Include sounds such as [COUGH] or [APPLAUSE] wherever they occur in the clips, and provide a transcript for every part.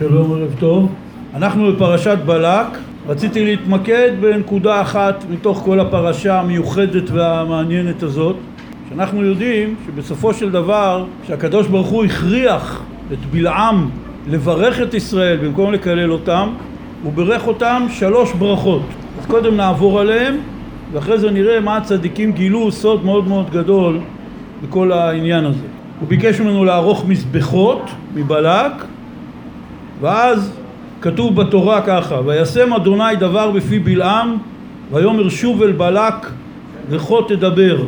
שלום, ערב טוב. אנחנו בפרשת בלק. רציתי להתמקד בנקודה אחת מתוך כל הפרשה המיוחדת והמעניינת הזאת, שאנחנו יודעים שבסופו של דבר, שהקדוש ברוך הוא הכריח את בלעם לברך את ישראל במקום לקלל אותם, הוא בירך אותם שלוש ברכות. אז קודם נעבור עליהם, ואחרי זה נראה מה הצדיקים גילו סוד מאוד מאוד גדול בכל העניין הזה. הוא ביקש ממנו לערוך מזבחות מבלק, ואז כתוב בתורה ככה: וישם אדוני דבר בפי בלעם ויאמר שוב אל בלק וכה תדבר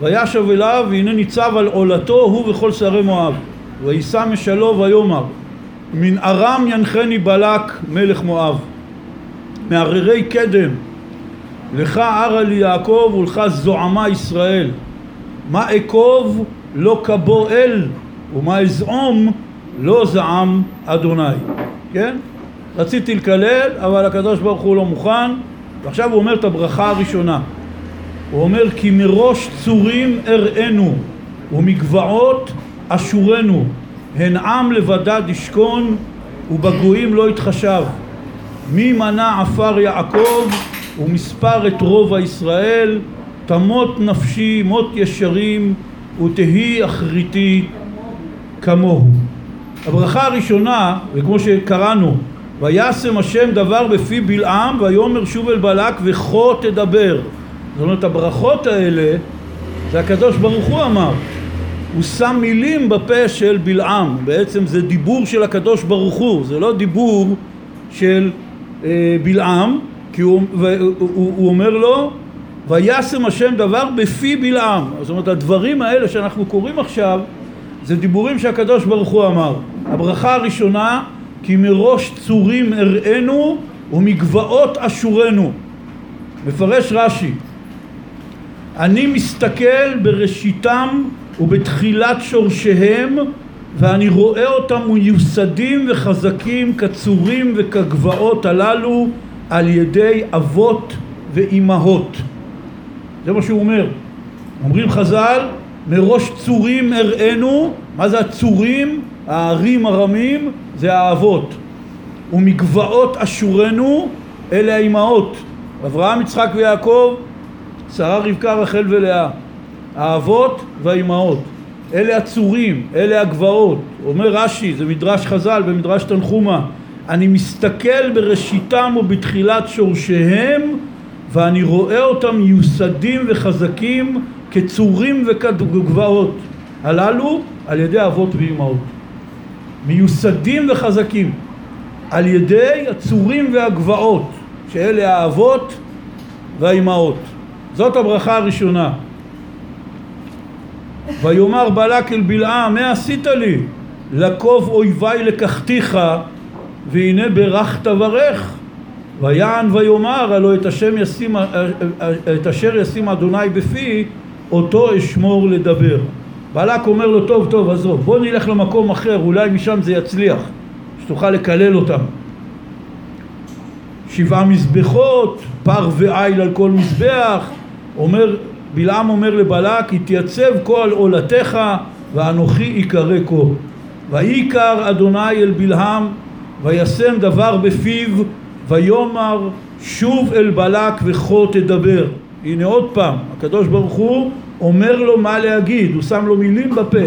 וישב אליו והנה ניצב על עולתו הוא וכל שרי מואב ויישא משלו ויאמר מן ארם ינחני בלק מלך מואב מהררי קדם לך ערה לי יעקב ולך זועמה ישראל מה אקוב לא כבו אל ומה אזעום לא זעם אדוני כן? רציתי לקלל אבל הקדוש ברוך הוא לא מוכן. ועכשיו הוא אומר את הברכה הראשונה. הוא אומר כי מראש צורים אראנו ומגבעות אשורנו. הן עם לבדד ישכון ובגויים לא יתחשב. מי מנע עפר יעקב ומספר את רוב הישראל? תמות נפשי מות ישרים ותהי אחריתי כמוהו הברכה הראשונה, וכמו שקראנו, וישם השם דבר בפי בלעם ויאמר שוב אל בלק וכה תדבר. זאת אומרת הברכות האלה זה הקדוש ברוך הוא אמר. הוא שם מילים בפה של בלעם, בעצם זה דיבור של הקדוש ברוך הוא, זה לא דיבור של אה, בלעם, כי הוא, הוא, הוא, הוא אומר לו וישם השם דבר בפי בלעם. זאת אומרת הדברים האלה שאנחנו קוראים עכשיו זה דיבורים שהקדוש ברוך הוא אמר. הברכה הראשונה כי מראש צורים אראנו ומגבעות אשורנו. מפרש רש"י אני מסתכל בראשיתם ובתחילת שורשיהם ואני רואה אותם מיוסדים וחזקים כצורים וכגבעות הללו על ידי אבות ואימהות. זה מה שהוא אומר. אומרים חז"ל מראש צורים הראינו, מה זה הצורים? הערים הרמים זה האבות ומגבעות אשורנו אלה האימהות. אברהם יצחק ויעקב שרה רבקה רחל ולאה. האבות והאימהות. אלה הצורים אלה הגבעות. אומר רש"י זה מדרש חז"ל במדרש תנחומה אני מסתכל בראשיתם ובתחילת שורשיהם ואני רואה אותם מיוסדים וחזקים כצורים וכגבעות. הללו על ידי אבות ואימהות מיוסדים וחזקים על ידי הצורים והגבעות שאלה האבות והאימהות. זאת הברכה הראשונה. ויאמר בלק אל בלעם מה עשית לי? לקוב אויבי לקחתיך והנה ברך. תברך ויען ויאמר הלא את, ישים, את אשר ישים אדוני בפי אותו אשמור לדבר בלק אומר לו טוב טוב עזוב בוא נלך למקום אחר אולי משם זה יצליח שתוכל לקלל אותם. שבעה מזבחות פר ועיל על כל מזבח אומר בלעם אומר לבלק התייצב כה על עולתך ואנוכי יקרא כה. ויקר אדוני אל בלעם וישם דבר בפיו ויאמר שוב אל בלק וכה תדבר. הנה עוד פעם הקדוש ברוך הוא אומר לו מה להגיד, הוא שם לו מילים בפה.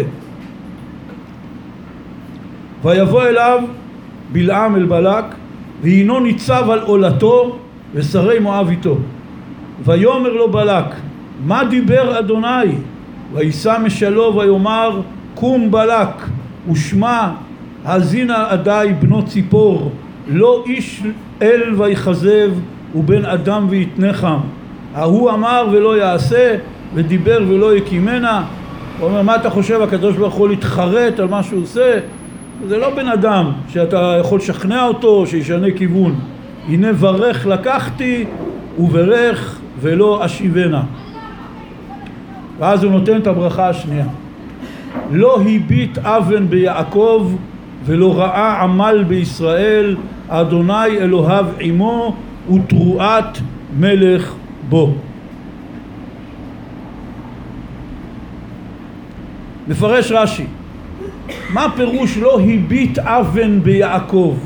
ויבוא אליו בלעם אל בלק, והינו ניצב על עולתו ושרי מואב איתו. ויאמר לו בלק, מה דיבר אדוני? וישא משלו ויאמר, קום בלק, ושמע, האזינה עדי בנו ציפור, לא איש אל ויכזב, ובן אדם ויתנחם. ההוא אמר ולא יעשה, ודיבר ולא יקימנה הוא אומר מה אתה חושב? הקדוש ברוך הוא להתחרט על מה שהוא עושה? זה לא בן אדם שאתה יכול לשכנע אותו שישנה כיוון. הנה ברך לקחתי וברך ולא אשיבנה. ואז הוא נותן את הברכה השנייה. לא הביט אבן ביעקב ולא ראה עמל בישראל אדוני אלוהיו עמו ותרועת מלך בו מפרש רש"י מה פירוש לא הביט אבן ביעקב?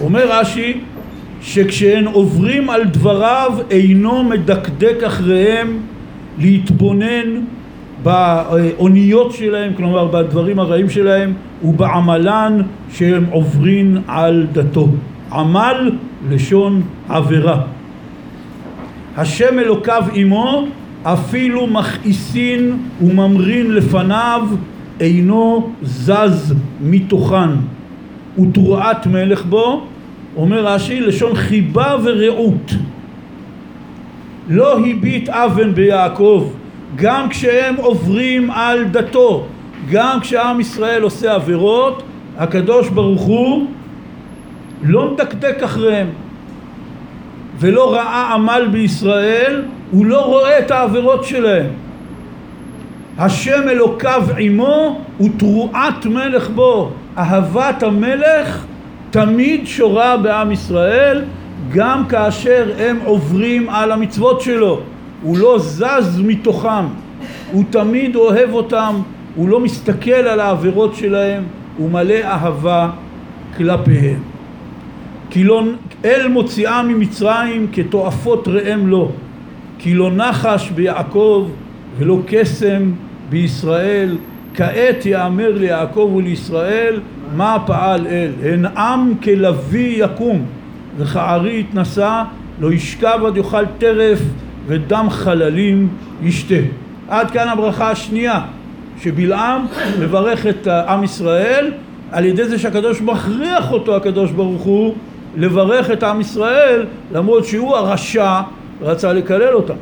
אומר רש"י שכשהן עוברים על דבריו אינו מדקדק אחריהם להתבונן באוניות שלהם, כלומר בדברים הרעים שלהם, ובעמלן שהם עוברים על דתו. עמל לשון עבירה. השם אלוקיו עמו אפילו מכעיסין וממרין לפניו אינו זז מתוכן. ותרועת מלך בו אומר רש"י לשון חיבה ורעות. לא הביט אבן ביעקב גם כשהם עוברים על דתו גם כשעם ישראל עושה עבירות הקדוש ברוך הוא לא מדקדק אחריהם ולא ראה עמל בישראל הוא לא רואה את העבירות שלהם. השם אלוקיו עמו ותרועת מלך בו. אהבת המלך תמיד שורה בעם ישראל גם כאשר הם עוברים על המצוות שלו. הוא לא זז מתוכם. הוא תמיד אוהב אותם. הוא לא מסתכל על העבירות שלהם. הוא מלא אהבה כלפיהם. כי לא אל מוציאה ממצרים כתועפות ראם לו כי לא נחש ביעקב ולא קסם בישראל. כעת יאמר ליעקב ולישראל מה פעל אל? הן עם כלוי יקום. וכארי יתנשא לא ישכב עד יאכל טרף ודם חללים ישתה. עד כאן הברכה השנייה שבלעם מברך את עם ישראל על ידי זה שהקדוש מכריח אותו הקדוש ברוך הוא לברך את עם ישראל למרות שהוא הרשע רצה לקלל אותם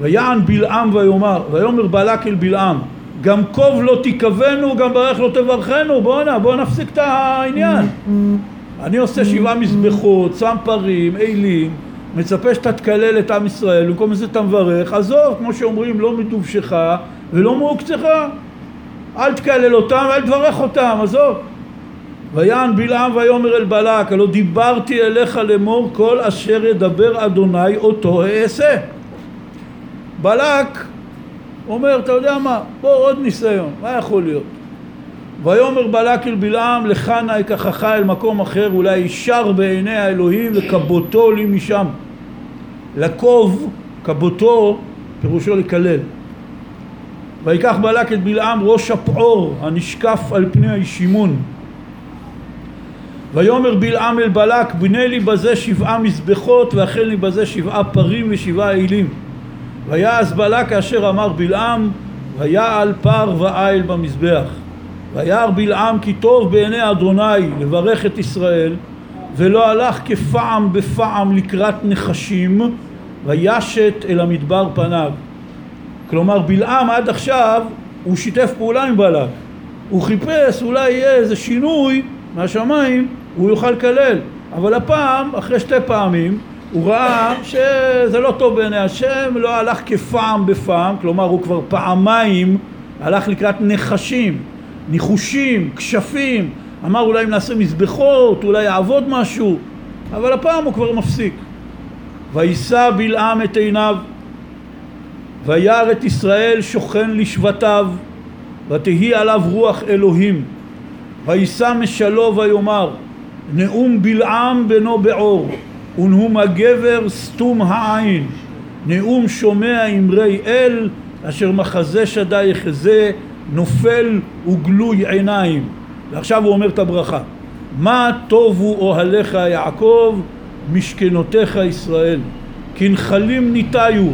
ויען בלעם ויאמר ויאמר בלק אל בלעם גם קוב לא תיכוונו גם ברך לא תברכנו בואנה בוא נפסיק את העניין. אני עושה שבעה מזבחות שם פרים אלים מצפה שאתה תקלל את עם ישראל במקום זה אתה מברך עזוב כמו שאומרים לא מדובשך ולא מעוקצך אל תקלל אותם ואל תברך אותם עזוב ויען בלעם ויאמר אל בלק הלא דיברתי אליך לאמור כל אשר ידבר אדוני אותו אעשה. בלק אומר אתה יודע מה? בוא עוד ניסיון מה יכול להיות? ויאמר בלק אל בלעם נא אקחך אל מקום אחר אולי ישר בעיני האלוהים וכבותו לי משם. לקוב כבותו פירושו לקלל. ויקח בלק את בלעם ראש הפעור הנשקף על פני הישימון ויאמר בלעם אל בלק בנה לי בזה שבעה מזבחות ואכן לי בזה שבעה פרים ושבעה אלים ויעש בלק כאשר אמר בלעם ויעל פר ואיל במזבח. וירא בלעם כי טוב בעיני אדוני לברך את ישראל ולא הלך כפעם בפעם לקראת נחשים וישת אל המדבר פניו. כלומר בלעם עד עכשיו הוא שיתף פעולה עם בלק. הוא חיפש אולי יהיה איזה שינוי מהשמיים הוא יוכל לקלל. אבל הפעם אחרי שתי פעמים הוא ראה שזה לא טוב בעיני השם לא הלך כפעם בפעם כלומר הוא כבר פעמיים הלך לקראת נחשים ניחושים, כשפים. אמר אולי אם נעשה מזבחות אולי יעבוד משהו. אבל הפעם הוא כבר מפסיק. וישא בלעם את עיניו וירא את ישראל שוכן לשבטיו ותהי עליו רוח אלוהים וישא משלו ויאמר נאום בלעם בנו בעור ונאום הגבר סתום העין. נאום שומע אמרי אל אשר מחזה שדי יחזה נופל וגלוי עיניים. ועכשיו הוא אומר את הברכה. מה טובו אוהליך יעקב משכנותיך ישראל? כנחלים ניטיו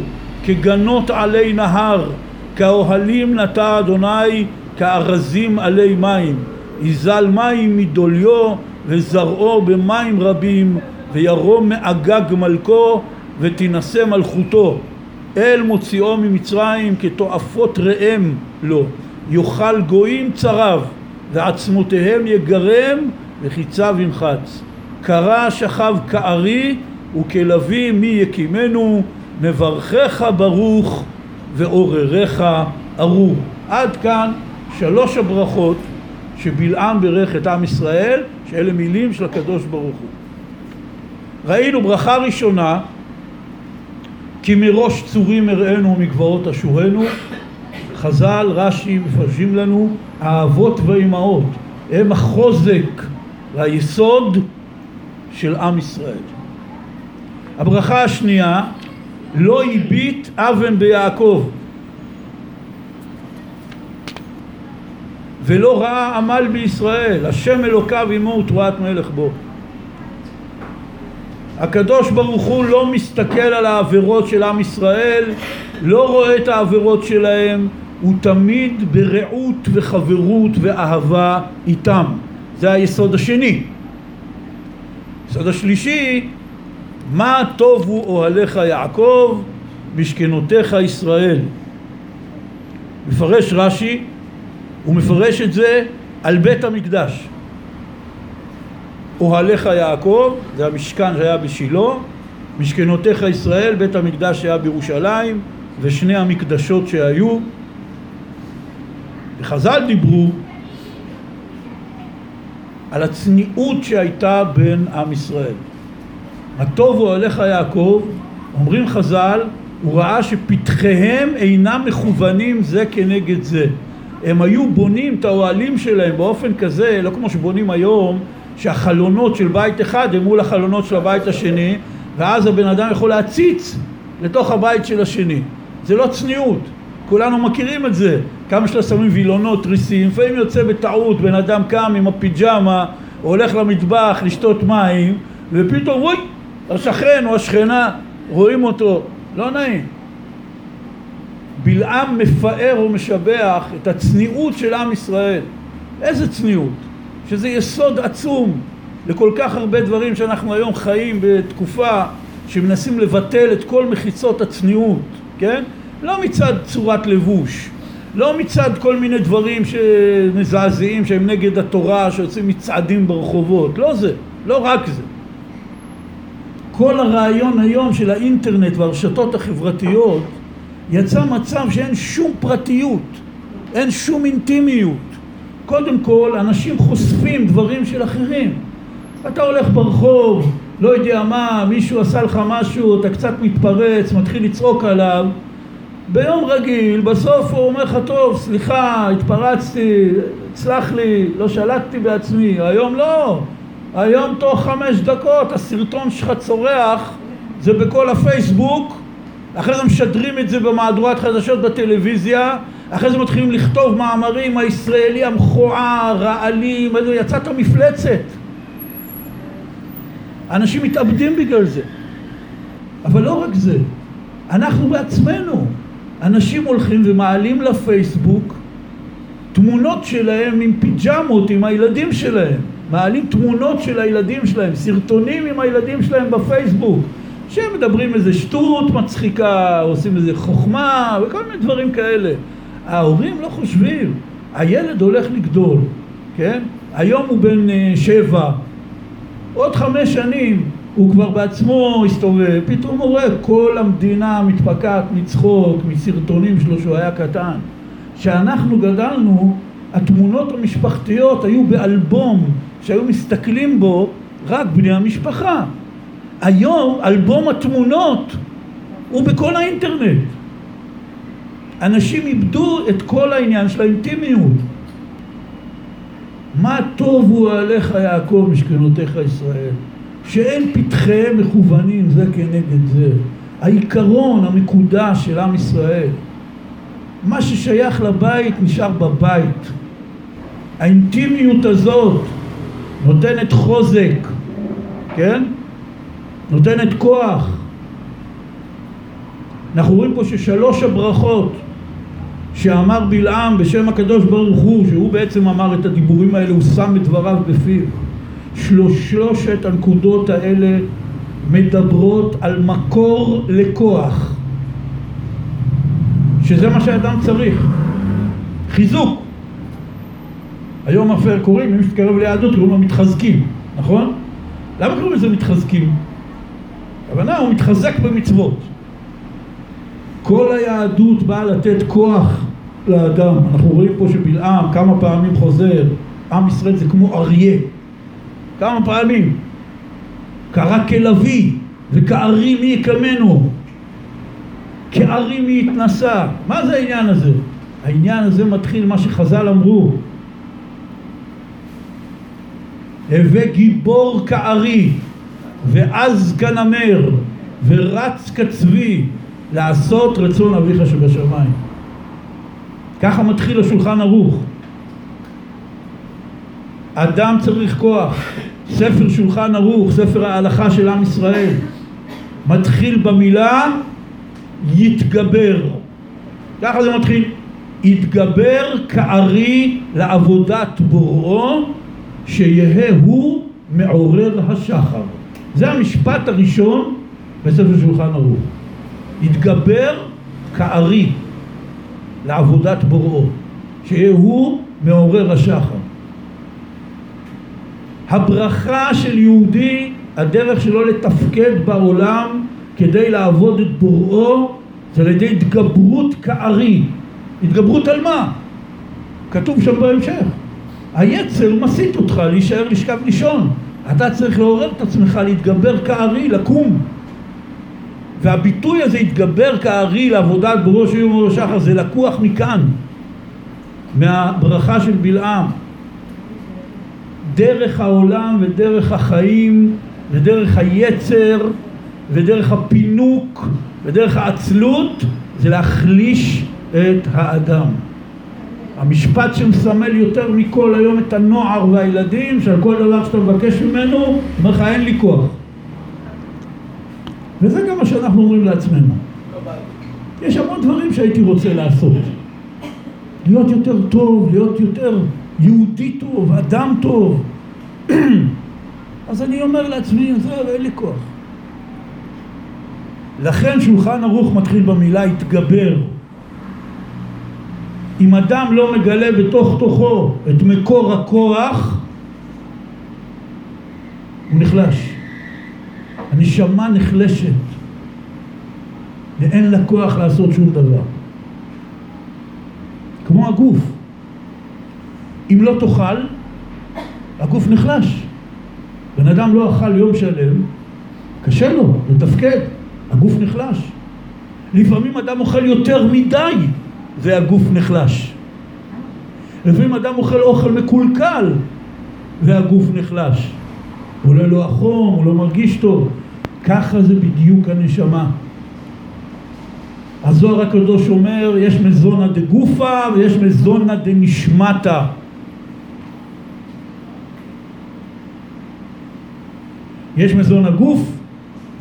כגנות עלי נהר כאוהלים נטע אדוני כארזים עלי מים יזל מים מדוליו וזרעו במים רבים וירום מאגג מלכו ותינשא מלכותו. אל מוציאו ממצרים כתועפות ראם לו. יאכל גויים צריו ועצמותיהם יגרם וחיציו ימחץ. קרא שכב כארי וכלוי מי יקימנו? מברכך ברוך ועורריך ארור. עד כאן שלוש הברכות שבלעם בירך את עם ישראל שאלה מילים של הקדוש ברוך הוא ראינו ברכה ראשונה כי מראש צורים אראנו ומגבעות אשורנו חז"ל, רש"י, מפרשים לנו, האבות והאימהות הם החוזק והיסוד של עם ישראל. הברכה השנייה, לא הביט אבן ביעקב ולא ראה עמל בישראל, השם אלוקיו עמו ותרועת מלך בו. הקדוש ברוך הוא לא מסתכל על העבירות של עם ישראל, לא רואה את העבירות שלהם, הוא תמיד ברעות וחברות ואהבה איתם. זה היסוד השני. היסוד השלישי, מה טובו אוהליך יעקב, משכנותיך ישראל. מפרש רש"י, הוא מפרש את זה על בית המקדש. אוהליך יעקב, זה המשכן שהיה בשילה, משכנותיך ישראל, בית המקדש שהיה בירושלים, ושני המקדשות שהיו. וחז"ל דיברו על הצניעות שהייתה בין עם ישראל. מה טוב אוהליך יעקב, אומרים חז"ל, הוא ראה שפתחיהם אינם מכוונים זה כנגד זה. הם היו בונים את האוהלים שלהם באופן כזה, לא כמו שבונים היום, שהחלונות של בית אחד הם מול החלונות של הבית השני, ואז הבן אדם יכול להציץ לתוך הבית של השני. זה לא צניעות, כולנו מכירים את זה. כמה שאתה שמים וילונות, תריסים, לפעמים יוצא בטעות, בן אדם קם עם הפיג'מה, הולך למטבח לשתות מים, ופתאום, וואי, השכן או השכנה, רואים אותו, לא נעים. בלעם מפאר ומשבח את הצניעות של עם ישראל. איזה צניעות? שזה יסוד עצום לכל כך הרבה דברים שאנחנו היום חיים בתקופה שמנסים לבטל את כל מחיצות הצניעות, כן? לא מצד צורת לבוש, לא מצד כל מיני דברים שמזעזעים שהם נגד התורה, שיוצאים מצעדים ברחובות, לא זה, לא רק זה. כל הרעיון היום של האינטרנט והרשתות החברתיות יצא מצב שאין שום פרטיות, אין שום אינטימיות. קודם כל, אנשים חושפים דברים של אחרים. אתה הולך ברחוב, לא יודע מה, מישהו עשה לך משהו, אתה קצת מתפרץ, מתחיל לצעוק עליו. ביום רגיל, בסוף הוא אומר לך, טוב, סליחה, התפרצתי, סלח לי, לא שלטתי בעצמי. היום לא. היום תוך חמש דקות הסרטון שלך צורח, זה בכל הפייסבוק, אחרי זה משדרים את זה במהדורת חדשות בטלוויזיה, אחרי זה מתחילים לכתוב מאמרים, הישראלי המכוער, האלים, יצאת מפלצת. אנשים מתאבדים בגלל זה. אבל לא רק זה, אנחנו בעצמנו, אנשים הולכים ומעלים לפייסבוק תמונות שלהם עם פיג'מות, עם הילדים שלהם. מעלים תמונות של הילדים שלהם, סרטונים עם הילדים שלהם בפייסבוק. שהם מדברים איזה שטות מצחיקה, עושים איזה חוכמה וכל מיני דברים כאלה. ההורים לא חושבים, הילד הולך לגדול, כן? היום הוא בן uh, שבע, עוד חמש שנים הוא כבר בעצמו הסתובב, פתאום הוא רואה כל המדינה מתפקעת מצחוק, מסרטונים שלו שהוא היה קטן. כשאנחנו גדלנו, התמונות המשפחתיות היו באלבום שהיו מסתכלים בו רק בני המשפחה. היום אלבום התמונות הוא בכל האינטרנט. אנשים איבדו את כל העניין של האינטימיות. מה טוב הוא עליך יעקב משכנותיך ישראל, שאין פתחיהם מכוונים זה כנגד זה. העיקרון המקודש של עם ישראל, מה ששייך לבית נשאר בבית. האינטימיות הזאת נותנת חוזק, כן? נותנת כוח. אנחנו רואים פה ששלוש הברכות שאמר בלעם בשם הקדוש ברוך הוא, שהוא בעצם אמר את הדיבורים האלה, הוא שם את דבריו בפיו. שלוש, שלושת הנקודות האלה מדברות על מקור לכוח, שזה מה שאדם צריך, חיזוק. היום אפשר קוראים, מי שמתקרב ליהדות קוראים לו מתחזקים, נכון? למה קוראים לזה מתחזקים? הכוונה הוא מתחזק במצוות. כל היהדות באה לתת כוח לאדם. אנחנו רואים פה שבלעם כמה פעמים חוזר, עם ישראל זה כמו אריה. כמה פעמים. קרא כלביא וכארי מי יקמנו. כארי מי יתנסה. מה זה העניין הזה? העניין הזה מתחיל מה שחז"ל אמרו הווה גיבור כארי ועז כנמר ורץ כצבי לעשות רצון אביך שבשמיים. ככה מתחיל השולחן ערוך. אדם צריך כוח. ספר שולחן ערוך, ספר ההלכה של עם ישראל. מתחיל במילה יתגבר. ככה זה מתחיל. יתגבר כארי לעבודת בוראו שיהא הוא מעורר השחר זה המשפט הראשון בספר שולחן ערוך. יתגבר כארי לעבודת בוראו שיהיה הוא מעורר השחר. הברכה של יהודי הדרך שלו לתפקד בעולם כדי לעבוד את בוראו זה על ידי התגברות כארי. התגברות על מה? כתוב שם בהמשך. היצר מסית אותך להישאר לשכב לישון אתה צריך לעורר את עצמך להתגבר כארי, לקום. והביטוי הזה התגבר כארי לעבודת בראש יום ובשחר זה לקוח מכאן מהברכה של בלעם. דרך העולם ודרך החיים ודרך היצר ודרך הפינוק ודרך העצלות זה להחליש את האדם המשפט שמסמל יותר מכל היום את הנוער והילדים שעל כל דבר שאתה מבקש ממנו אומר לך אין לי כוח. וזה גם מה שאנחנו אומרים לעצמנו. יש המון דברים שהייתי רוצה לעשות. להיות יותר טוב, להיות יותר יהודי טוב, אדם טוב. [CLEARS THROAT] אז אני אומר לעצמי, זהו, אין לי כוח. לכן שולחן ערוך מתחיל במילה התגבר אם אדם לא מגלה בתוך תוכו את מקור הכוח הוא נחלש. הנשמה נחלשת. ואין לה כוח לעשות שום דבר. כמו הגוף. אם לא תאכל הגוף נחלש. בן אדם לא אכל יום שלם קשה לו לתפקד. הגוף נחלש. לפעמים אדם אוכל יותר מדי והגוף נחלש. לפעמים אדם אוכל אוכל מקולקל והגוף נחלש. עולה לו החום, הוא לא מרגיש טוב. ככה זה בדיוק הנשמה. הזוהר הקדוש אומר יש מזונה דגופה ויש מזונה דנשמטה יש מזון הגוף,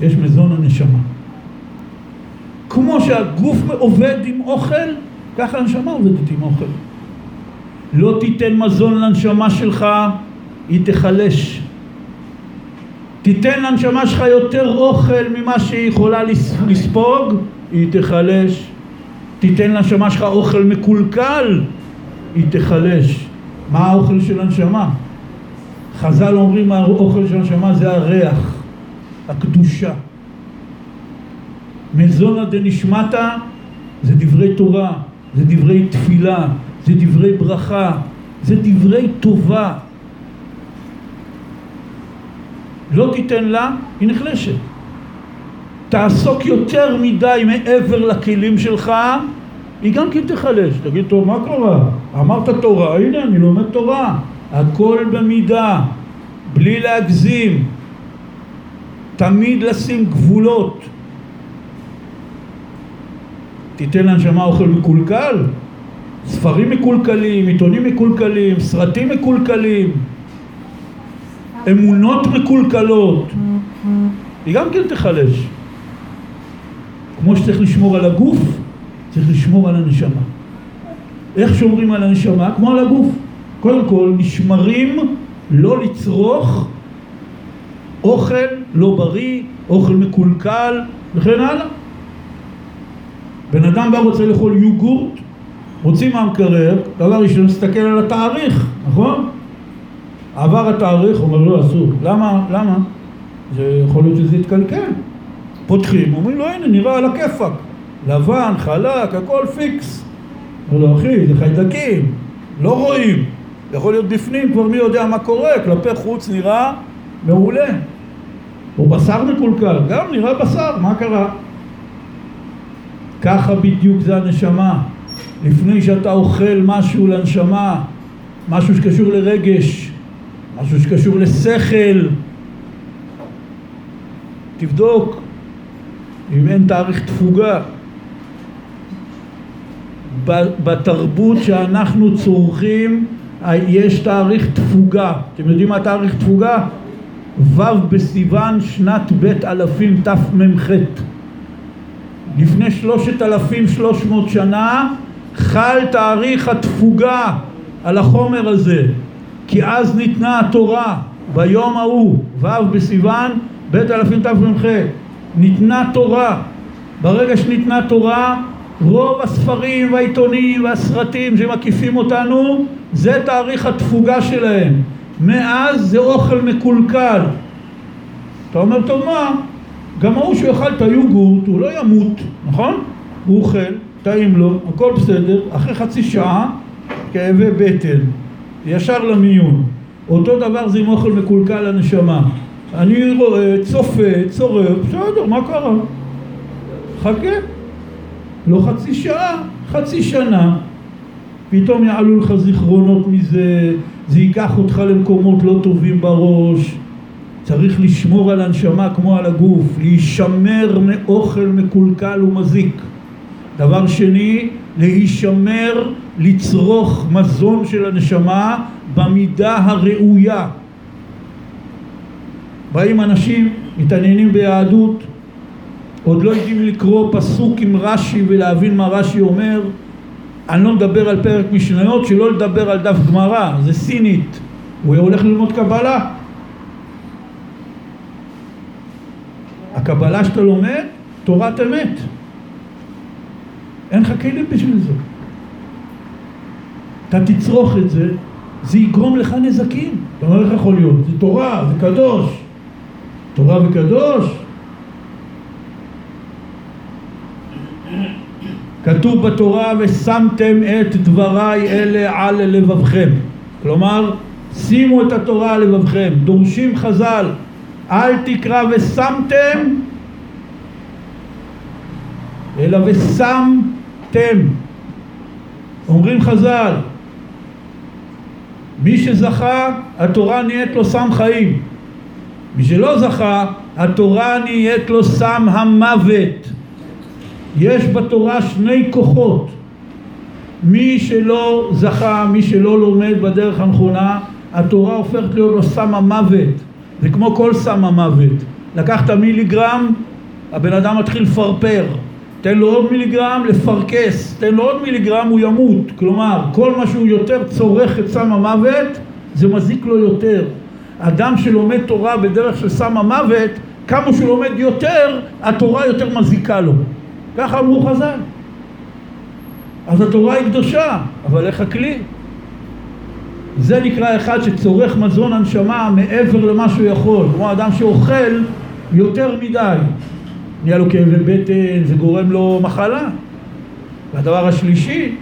יש מזון הנשמה. כמו שהגוף עובד עם אוכל, ככה הנשמה עובדת עם אוכל. לא תיתן מזון לנשמה שלך, היא תיחלש. תיתן לנשמה שלך יותר אוכל ממה שהיא יכולה לספוג, היא תיחלש. תיתן לנשמה שלך אוכל מקולקל, היא תיחלש. מה האוכל של הנשמה? חז"ל אומרים האוכל של הנשמה זה הריח, הקדושה. מזונה דנשמטה זה דברי תורה, זה דברי תפילה, זה דברי ברכה, זה דברי טובה. לא תיתן לה, היא נחלשת. תעסוק יותר מדי מעבר לכלים שלך, היא גם כן תיחלש. תגיד, טוב, מה קרה? אמרת תורה, הנה אני לומד תורה. הכל במידה, בלי להגזים, תמיד לשים גבולות. תיתן לנשמה אוכל מקולקל, ספרים מקולקלים, עיתונים מקולקלים, סרטים מקולקלים, אמונות מקולקלות, היא גם כן תיחלש. כמו שצריך לשמור על הגוף, צריך לשמור על הנשמה. איך שומרים על הנשמה? כמו על הגוף. קודם כל נשמרים לא לצרוך אוכל לא בריא, אוכל מקולקל וכן הלאה. בן אדם בא רוצה לאכול יוגורט, מוציא מהמקרר, דבר ראשון מסתכל על התאריך, נכון? עבר התאריך, אומר לא אסור. למה? למה? זה יכול להיות שזה יתקלקל. פותחים, אומרים לו הנה נראה על הכיפאק. לבן, חלק, הכל פיקס. אומר לו אחי זה חיידקים, לא רואים. יכול להיות בפנים, כבר מי יודע מה קורה, כלפי חוץ נראה מעולה. או בשר מקולקל, גם נראה בשר, מה קרה? ככה בדיוק זה הנשמה. לפני שאתה אוכל משהו לנשמה, משהו שקשור לרגש, משהו שקשור לשכל, תבדוק אם אין תאריך תפוגה. בתרבות שאנחנו צורכים יש תאריך תפוגה. אתם יודעים מה תאריך תפוגה? ו' בסיוון שנת בית אלפים תמ"ח. לפני שלושת אלפים שלוש מאות שנה חל תאריך התפוגה על החומר הזה כי אז ניתנה התורה ביום ההוא ו' בסיוון בית אלפים תמ"ח ניתנה תורה. ברגע שניתנה תורה רוב הספרים והעיתונים והסרטים שמקיפים אותנו זה תאריך התפוגה שלהם. מאז זה אוכל מקולקל. אתה אומר טוב מה גם ההוא שיאכל את היוגורט הוא לא ימות נכון? הוא אוכל טעים לו הכל בסדר אחרי חצי שעה כאבי בטן ישר למיון. אותו דבר זה עם אוכל מקולקל לנשמה. אני רואה, צופה, צורף, בסדר, מה קרה? חכה. לא חצי שעה, חצי שנה. פתאום יעלו לך זיכרונות מזה, זה ייקח אותך למקומות לא טובים בראש צריך לשמור על הנשמה כמו על הגוף, להישמר מאוכל מקולקל ומזיק. דבר שני, להישמר לצרוך מזון של הנשמה במידה הראויה. באים אנשים, מתעניינים ביהדות, עוד לא יודעים לקרוא פסוק עם רש"י ולהבין מה רש"י אומר. אני לא מדבר על פרק משניות, שלא לדבר על דף גמרא, זה סינית. הוא הולך ללמוד קבלה הקבלה שאתה לומד, תורת אמת. אין לך כלים בשביל זה. אתה תצרוך את זה, זה יגרום לך נזקים. אתה אומר איך יכול להיות? זה תורה, זה קדוש. תורה וקדוש. כתוב בתורה ושמתם את דבריי אלה על לבבכם כלומר שימו את התורה על לבבכם. דורשים חז"ל אל תקרא ושמתם אלא ושמתם. אומרים חז"ל מי שזכה התורה נהיית לו סם חיים. מי שלא זכה התורה נהיית לו סם המוות. יש בתורה שני כוחות. מי שלא זכה, מי שלא לומד בדרך הנכונה התורה הופכת להיות לו סם המוות זה כמו כל סם המוות. לקחת מיליגרם הבן אדם מתחיל לפרפר. תן לו עוד מיליגרם לפרכס. תן לו עוד מיליגרם הוא ימות. כלומר כל מה שהוא יותר צורך את סם המוות זה מזיק לו יותר. אדם שלומד תורה בדרך של סם המוות כמה שהוא לומד יותר התורה יותר מזיקה לו. ככה אמרו חז"ל. אז התורה היא קדושה, אבל איך הכלי? זה נקרא אחד שצורך מזון הנשמה מעבר למה שהוא יכול, כמו אדם שאוכל יותר מדי, נהיה לו כאבי בטן, זה גורם לו מחלה. והדבר השלישי,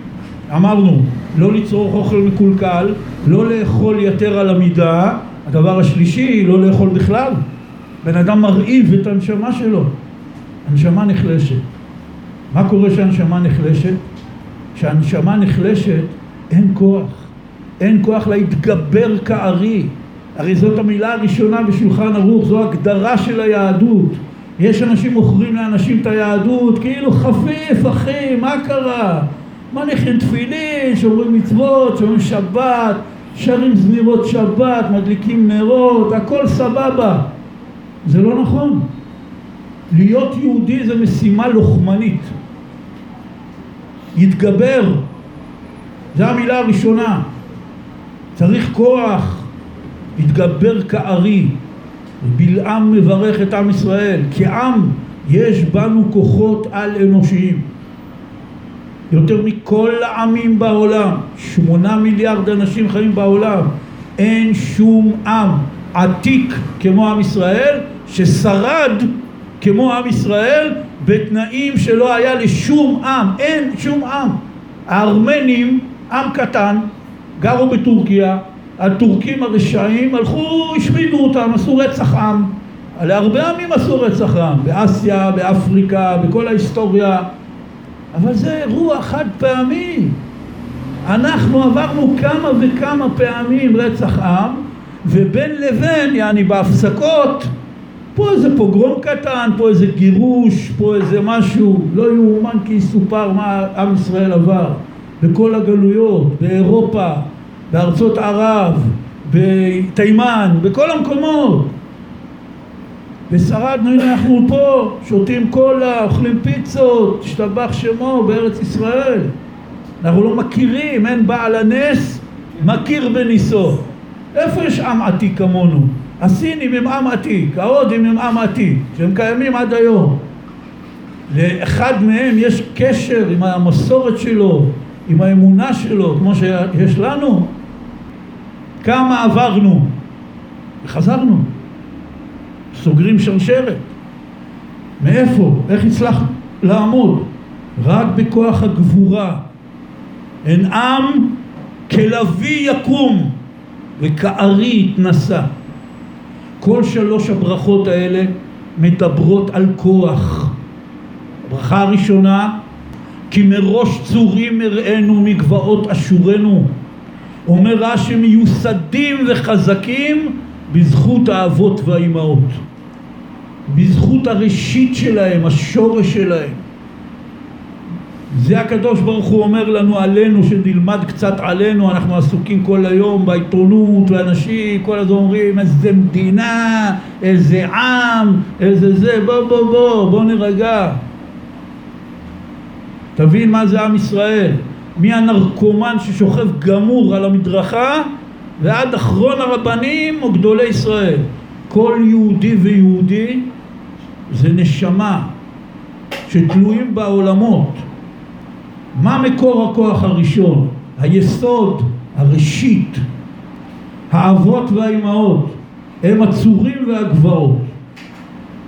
אמרנו, לא לצרוך אוכל מקולקל, לא לאכול יתר על המידה, הדבר השלישי, לא לאכול בכלל. בן אדם מרעיב את הנשמה שלו, הנשמה נחלשת. מה קורה כשהנשמה נחלשת? כשהנשמה נחלשת אין כוח, אין כוח להתגבר כארי. הרי זאת המילה הראשונה בשולחן ערוך, זו הגדרה של היהדות. יש אנשים מוכרים לאנשים את היהדות כאילו חפיף אחי, מה קרה? מניחים תפילין, שומרים מצוות, שומרים שבת, שרים זמירות שבת, מדליקים נרות, הכל סבבה. זה לא נכון. להיות יהודי זה משימה לוחמנית. יתגבר, זו המילה הראשונה. צריך כוח, יתגבר כארי. בלעם מברך את עם ישראל, כעם יש בנו כוחות על אנושיים. יותר מכל העמים בעולם, שמונה מיליארד אנשים חיים בעולם, אין שום עם עתיק כמו עם ישראל ששרד כמו עם ישראל בתנאים שלא היה לשום עם, אין שום עם. הארמנים, עם קטן, גרו בטורקיה, הטורקים הרשעים הלכו, השמידו אותם, עשו רצח עם. להרבה עמים עשו רצח עם, באסיה, באפריקה, בכל ההיסטוריה. אבל זה אירוע חד פעמי. אנחנו עברנו כמה וכמה פעמים רצח עם, ובין לבין, יעני בהפסקות, פה איזה פוגרום קטן, פה איזה גירוש, פה איזה משהו, לא יאומן כי יסופר מה עם ישראל עבר בכל הגלויות, באירופה, בארצות ערב, בתימן, בכל המקומות. ושרדנו, הנה אנחנו פה, שותים קולה, אוכלים פיצות, השתבח שמו בארץ ישראל. אנחנו לא מכירים, אין בעל הנס, מכיר בניסו. איפה יש עם עתיק כמונו? הסינים הם עם עתיק, ההודים הם עם עתיק, שהם קיימים עד היום. לאחד מהם יש קשר עם המסורת שלו, עם האמונה שלו, כמו שיש לנו. כמה עברנו וחזרנו. סוגרים שרשרת. מאיפה? איך הצלחנו לעמוד? רק בכוח הגבורה. אין עם כלביא יקום וכארי יתנשא. כל שלוש הברכות האלה מדברות על כוח. הברכה הראשונה, כי מראש צורים אראנו מגבעות אשורנו. אומר רש"י מיוסדים וחזקים בזכות האבות והאימהות. בזכות הראשית שלהם, השורש שלהם. זה הקדוש ברוך הוא אומר לנו עלינו, שנלמד קצת עלינו, אנחנו עסוקים כל היום בעיתונות, ואנשים כל הזמן אומרים איזה מדינה, איזה עם, איזה זה, בוא בוא בוא, בוא נירגע. תבין מה זה עם ישראל, מי הנרקומן ששוכב גמור על המדרכה ועד אחרון הרבנים או גדולי ישראל. כל יהודי ויהודי זה נשמה שתלויים בעולמות. מה מקור הכוח הראשון? היסוד, הראשית, האבות והאימהות הם הצורים והגבעות.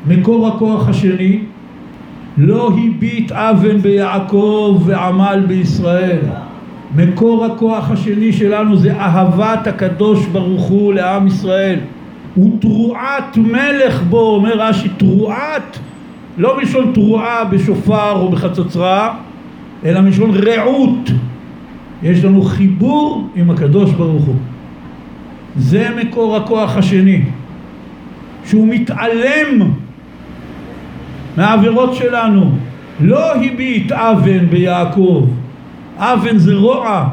מקור הכוח השני לא הביט אבן ביעקב ועמל בישראל. מקור הכוח השני שלנו זה אהבת הקדוש ברוך הוא לעם ישראל. הוא תרועת מלך בו, אומר רש"י, תרועת, לא מלשון תרועה בשופר או בחצוצרה, אלא מלשון רעות. יש לנו חיבור עם הקדוש ברוך הוא. זה מקור הכוח השני, שהוא מתעלם מהעבירות שלנו. לא הביט אבן ביעקב, אבן זה רוע.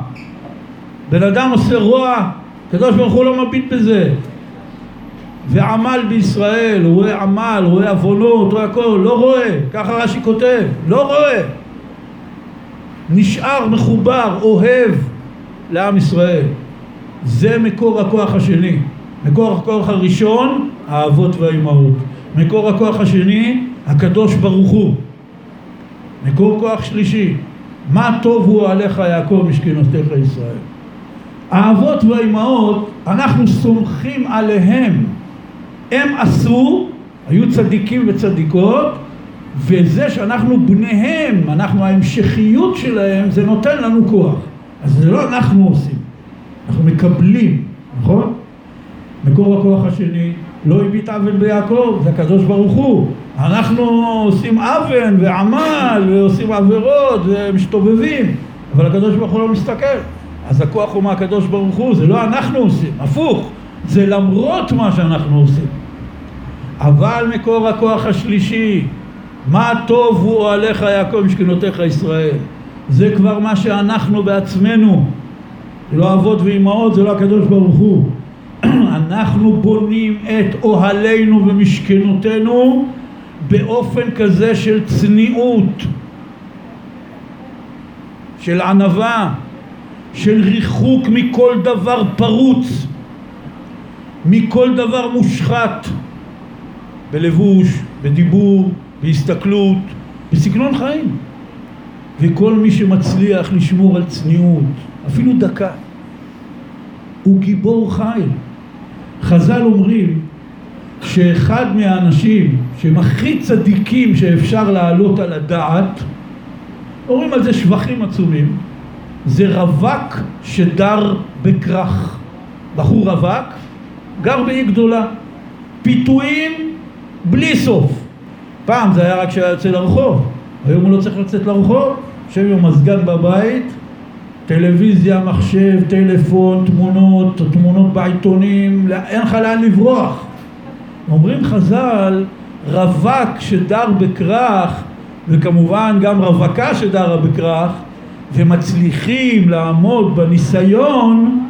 בן אדם עושה רוע, הקדוש ברוך הוא לא מביט בזה. ועמל בישראל, רואה עמל, רואה עוונות, רואה הכל, לא רואה, ככה רש"י כותב, לא רואה. נשאר מחובר, אוהב לעם ישראל. זה מקור הכוח השני. מקור הכוח הראשון, האבות והאימהות. מקור הכוח השני, הקדוש ברוך הוא. מקור כוח שלישי, מה טוב הוא עליך יעקב משכנותיך ישראל. האבות והאימהות, אנחנו סומכים עליהם. הם עשו, היו צדיקים וצדיקות, וזה שאנחנו בניהם, אנחנו ההמשכיות שלהם, זה נותן לנו כוח. אז זה לא אנחנו עושים, אנחנו מקבלים, נכון? מקור הכוח השני, לא הביט אבן ביעקב, זה הקדוש ברוך הוא. אנחנו עושים אבן ועמל ועושים עבירות ומשתובבים, אבל הקדוש ברוך הוא לא מסתכל. אז הכוח הוא מהקדוש ברוך הוא, זה לא אנחנו עושים, הפוך, זה למרות מה שאנחנו עושים. אבל מקור הכוח השלישי, מה טוב הוא עליך יעקב משכנותיך ישראל. זה כבר מה שאנחנו בעצמנו. לא אבות ואימהות, זה לא הקדוש ברוך הוא. [CLEARS THROAT] אנחנו בונים את אוהלינו ומשכנותינו באופן כזה של צניעות, של ענווה, של ריחוק מכל דבר פרוץ, מכל דבר מושחת, בלבוש, בדיבור, בהסתכלות, בסגנון חיים. וכל מי שמצליח לשמור על צניעות, אפילו דקה, הוא גיבור חיל. חז"ל אומרים שאחד מהאנשים שהם הכי צדיקים שאפשר להעלות על הדעת, אומרים על זה שבחים עצומים, זה רווק שדר בכרך. בחור רווק, גר באי גדולה. פיתויים בלי סוף. פעם זה היה רק כשהיה יוצא לרחוב, היום הוא לא צריך לצאת לרחוב, יושב עם המזגן בבית, טלוויזיה, מחשב, טלפון, תמונות, תמונות בעיתונים, אין לך לאן לברוח. אומרים חז"ל, רווק שדר בכרך, וכמובן גם רווקה שדרה בכרך, ומצליחים לעמוד בניסיון,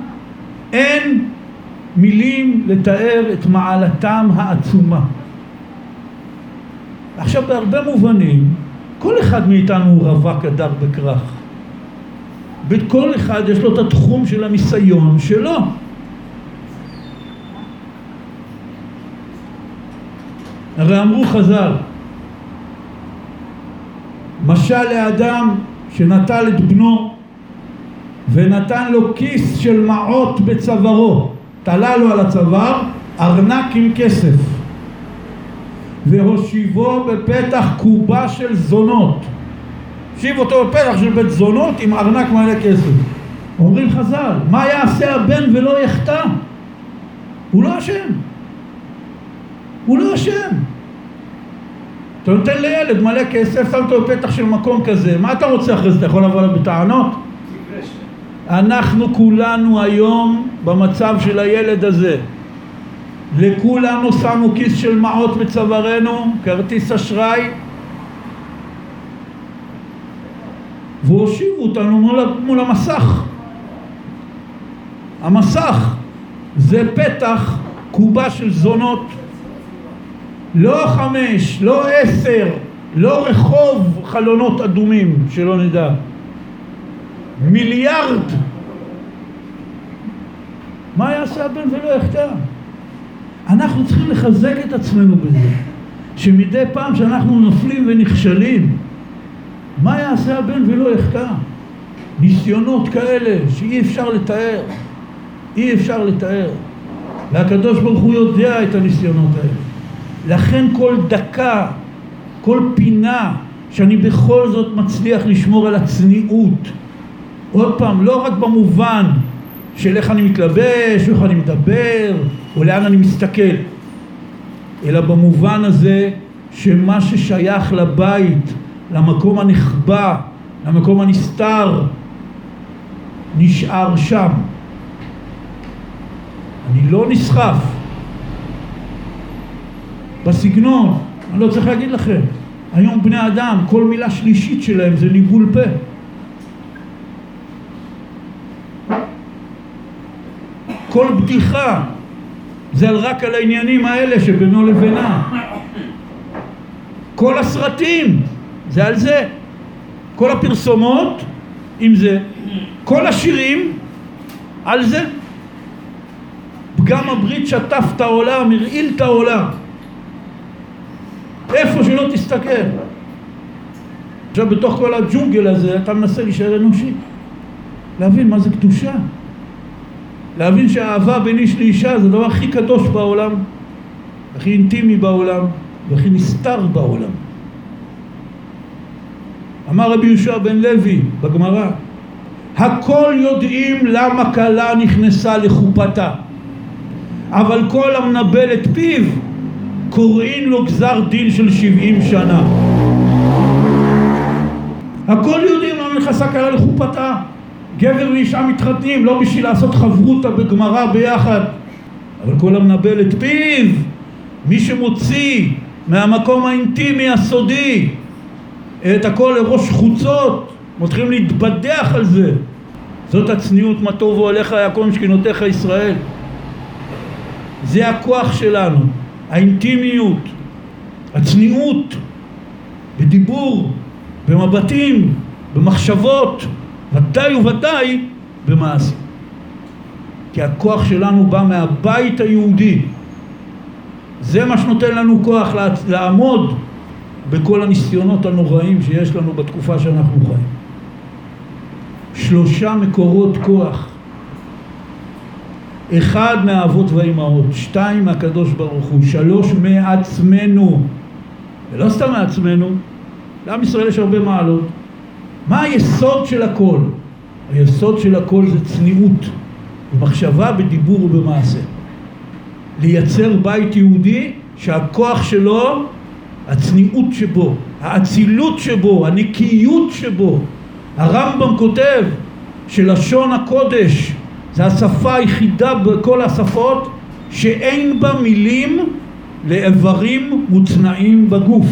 אין מילים לתאר את מעלתם העצומה. עכשיו בהרבה מובנים, כל אחד מאיתנו הוא רווק הדר בכרך. וכל אחד יש לו את התחום של הניסיון שלו. הרי אמרו חז"ל, משל לאדם שנטל את בנו ונתן לו כיס של מעות בצווארו, תלה לו על הצוואר ארנק עם כסף והושיבו בפתח קובה של זונות. הושיב אותו בפתח של בית זונות עם ארנק מלא כסף. אומרים חז"ל מה יעשה הבן ולא יחטא? הוא לא אשם הוא לא אשם אתה נותן לילד מלא כסף, שם אותו בפתח של מקום כזה, מה אתה רוצה אחרי זה? אתה יכול לבוא אליו בטענות? אנחנו כולנו היום במצב של הילד הזה. לכולנו שמו כיס של מעות בצווארנו, כרטיס אשראי, והושיבו אותנו מול, מול המסך. המסך זה פתח קובה של זונות לא חמש, לא עשר, לא רחוב חלונות אדומים, שלא נדע. מיליארד. מה יעשה הבן ולא יחטא? אנחנו צריכים לחזק את עצמנו בזה, שמדי פעם שאנחנו נופלים ונכשלים, מה יעשה הבן ולא יחטא? ניסיונות כאלה שאי אפשר לתאר, אי אפשר לתאר. והקדוש ברוך הוא יודע את הניסיונות האלה. לכן כל דקה, כל פינה שאני בכל זאת מצליח לשמור על הצניעות עוד פעם, לא רק במובן של איך אני מתלבש, איך אני מדבר, או לאן אני מסתכל, אלא במובן הזה שמה ששייך לבית, למקום הנחבא, למקום הנסתר, נשאר שם. אני לא נסחף. בסגנון, אני לא צריך להגיד לכם. היום בני אדם, כל מילה שלישית שלהם זה ניבול פה. כל בדיחה זה רק על העניינים האלה שבינו לבינה. כל הסרטים זה על זה. כל הפרסומות עם זה. כל השירים על זה. פגם הברית שטף את העולם, הרעיל את העולם. איפה שלא תסתכל. עכשיו בתוך כל הג'ונגל הזה אתה מנסה להישאר אנושי, להבין מה זה קדושה, להבין שהאהבה בין איש לאישה זה הדבר הכי קדוש בעולם, הכי אינטימי בעולם והכי נסתר בעולם. אמר רבי יהושע בן לוי בגמרא, הכל יודעים למה כלה נכנסה לחופתה, אבל כל המנבל את פיו קוראים לו גזר דין של שבעים שנה. הכל יודעים למה נכנסה כלה לחופתה. גבר ואישה מתחתנים לא בשביל לעשות חברותה בגמרא ביחד, אבל כל המנבל את פיו, מי שמוציא מהמקום האינטימי הסודי את הכל לראש חוצות, מתחילים להתבדח על זה. זאת הצניעות מה טובו עליך יעקב משכנותיך ישראל. זה הכוח שלנו. האינטימיות, הצניעות, בדיבור, במבטים, במחשבות, ודאי וודאי במעשים. כי הכוח שלנו בא מהבית היהודי. זה מה שנותן לנו כוח לעמוד בכל הניסיונות הנוראים שיש לנו בתקופה שאנחנו חיים. שלושה מקורות כוח אחד מהאבות והאימהות, שתיים מהקדוש ברוך הוא, שלוש מעצמנו, ולא סתם מעצמנו, לעם ישראל יש הרבה מעלות. מה היסוד של הכל? היסוד של הכל זה צניעות, במחשבה, בדיבור ובמעשה. לייצר בית יהודי שהכוח שלו, הצניעות שבו, האצילות שבו, הנקיות שבו, הרמב"ם כותב שלשון הקודש זה השפה היחידה בכל השפות שאין בה מילים לאיברים מוצנעים בגוף.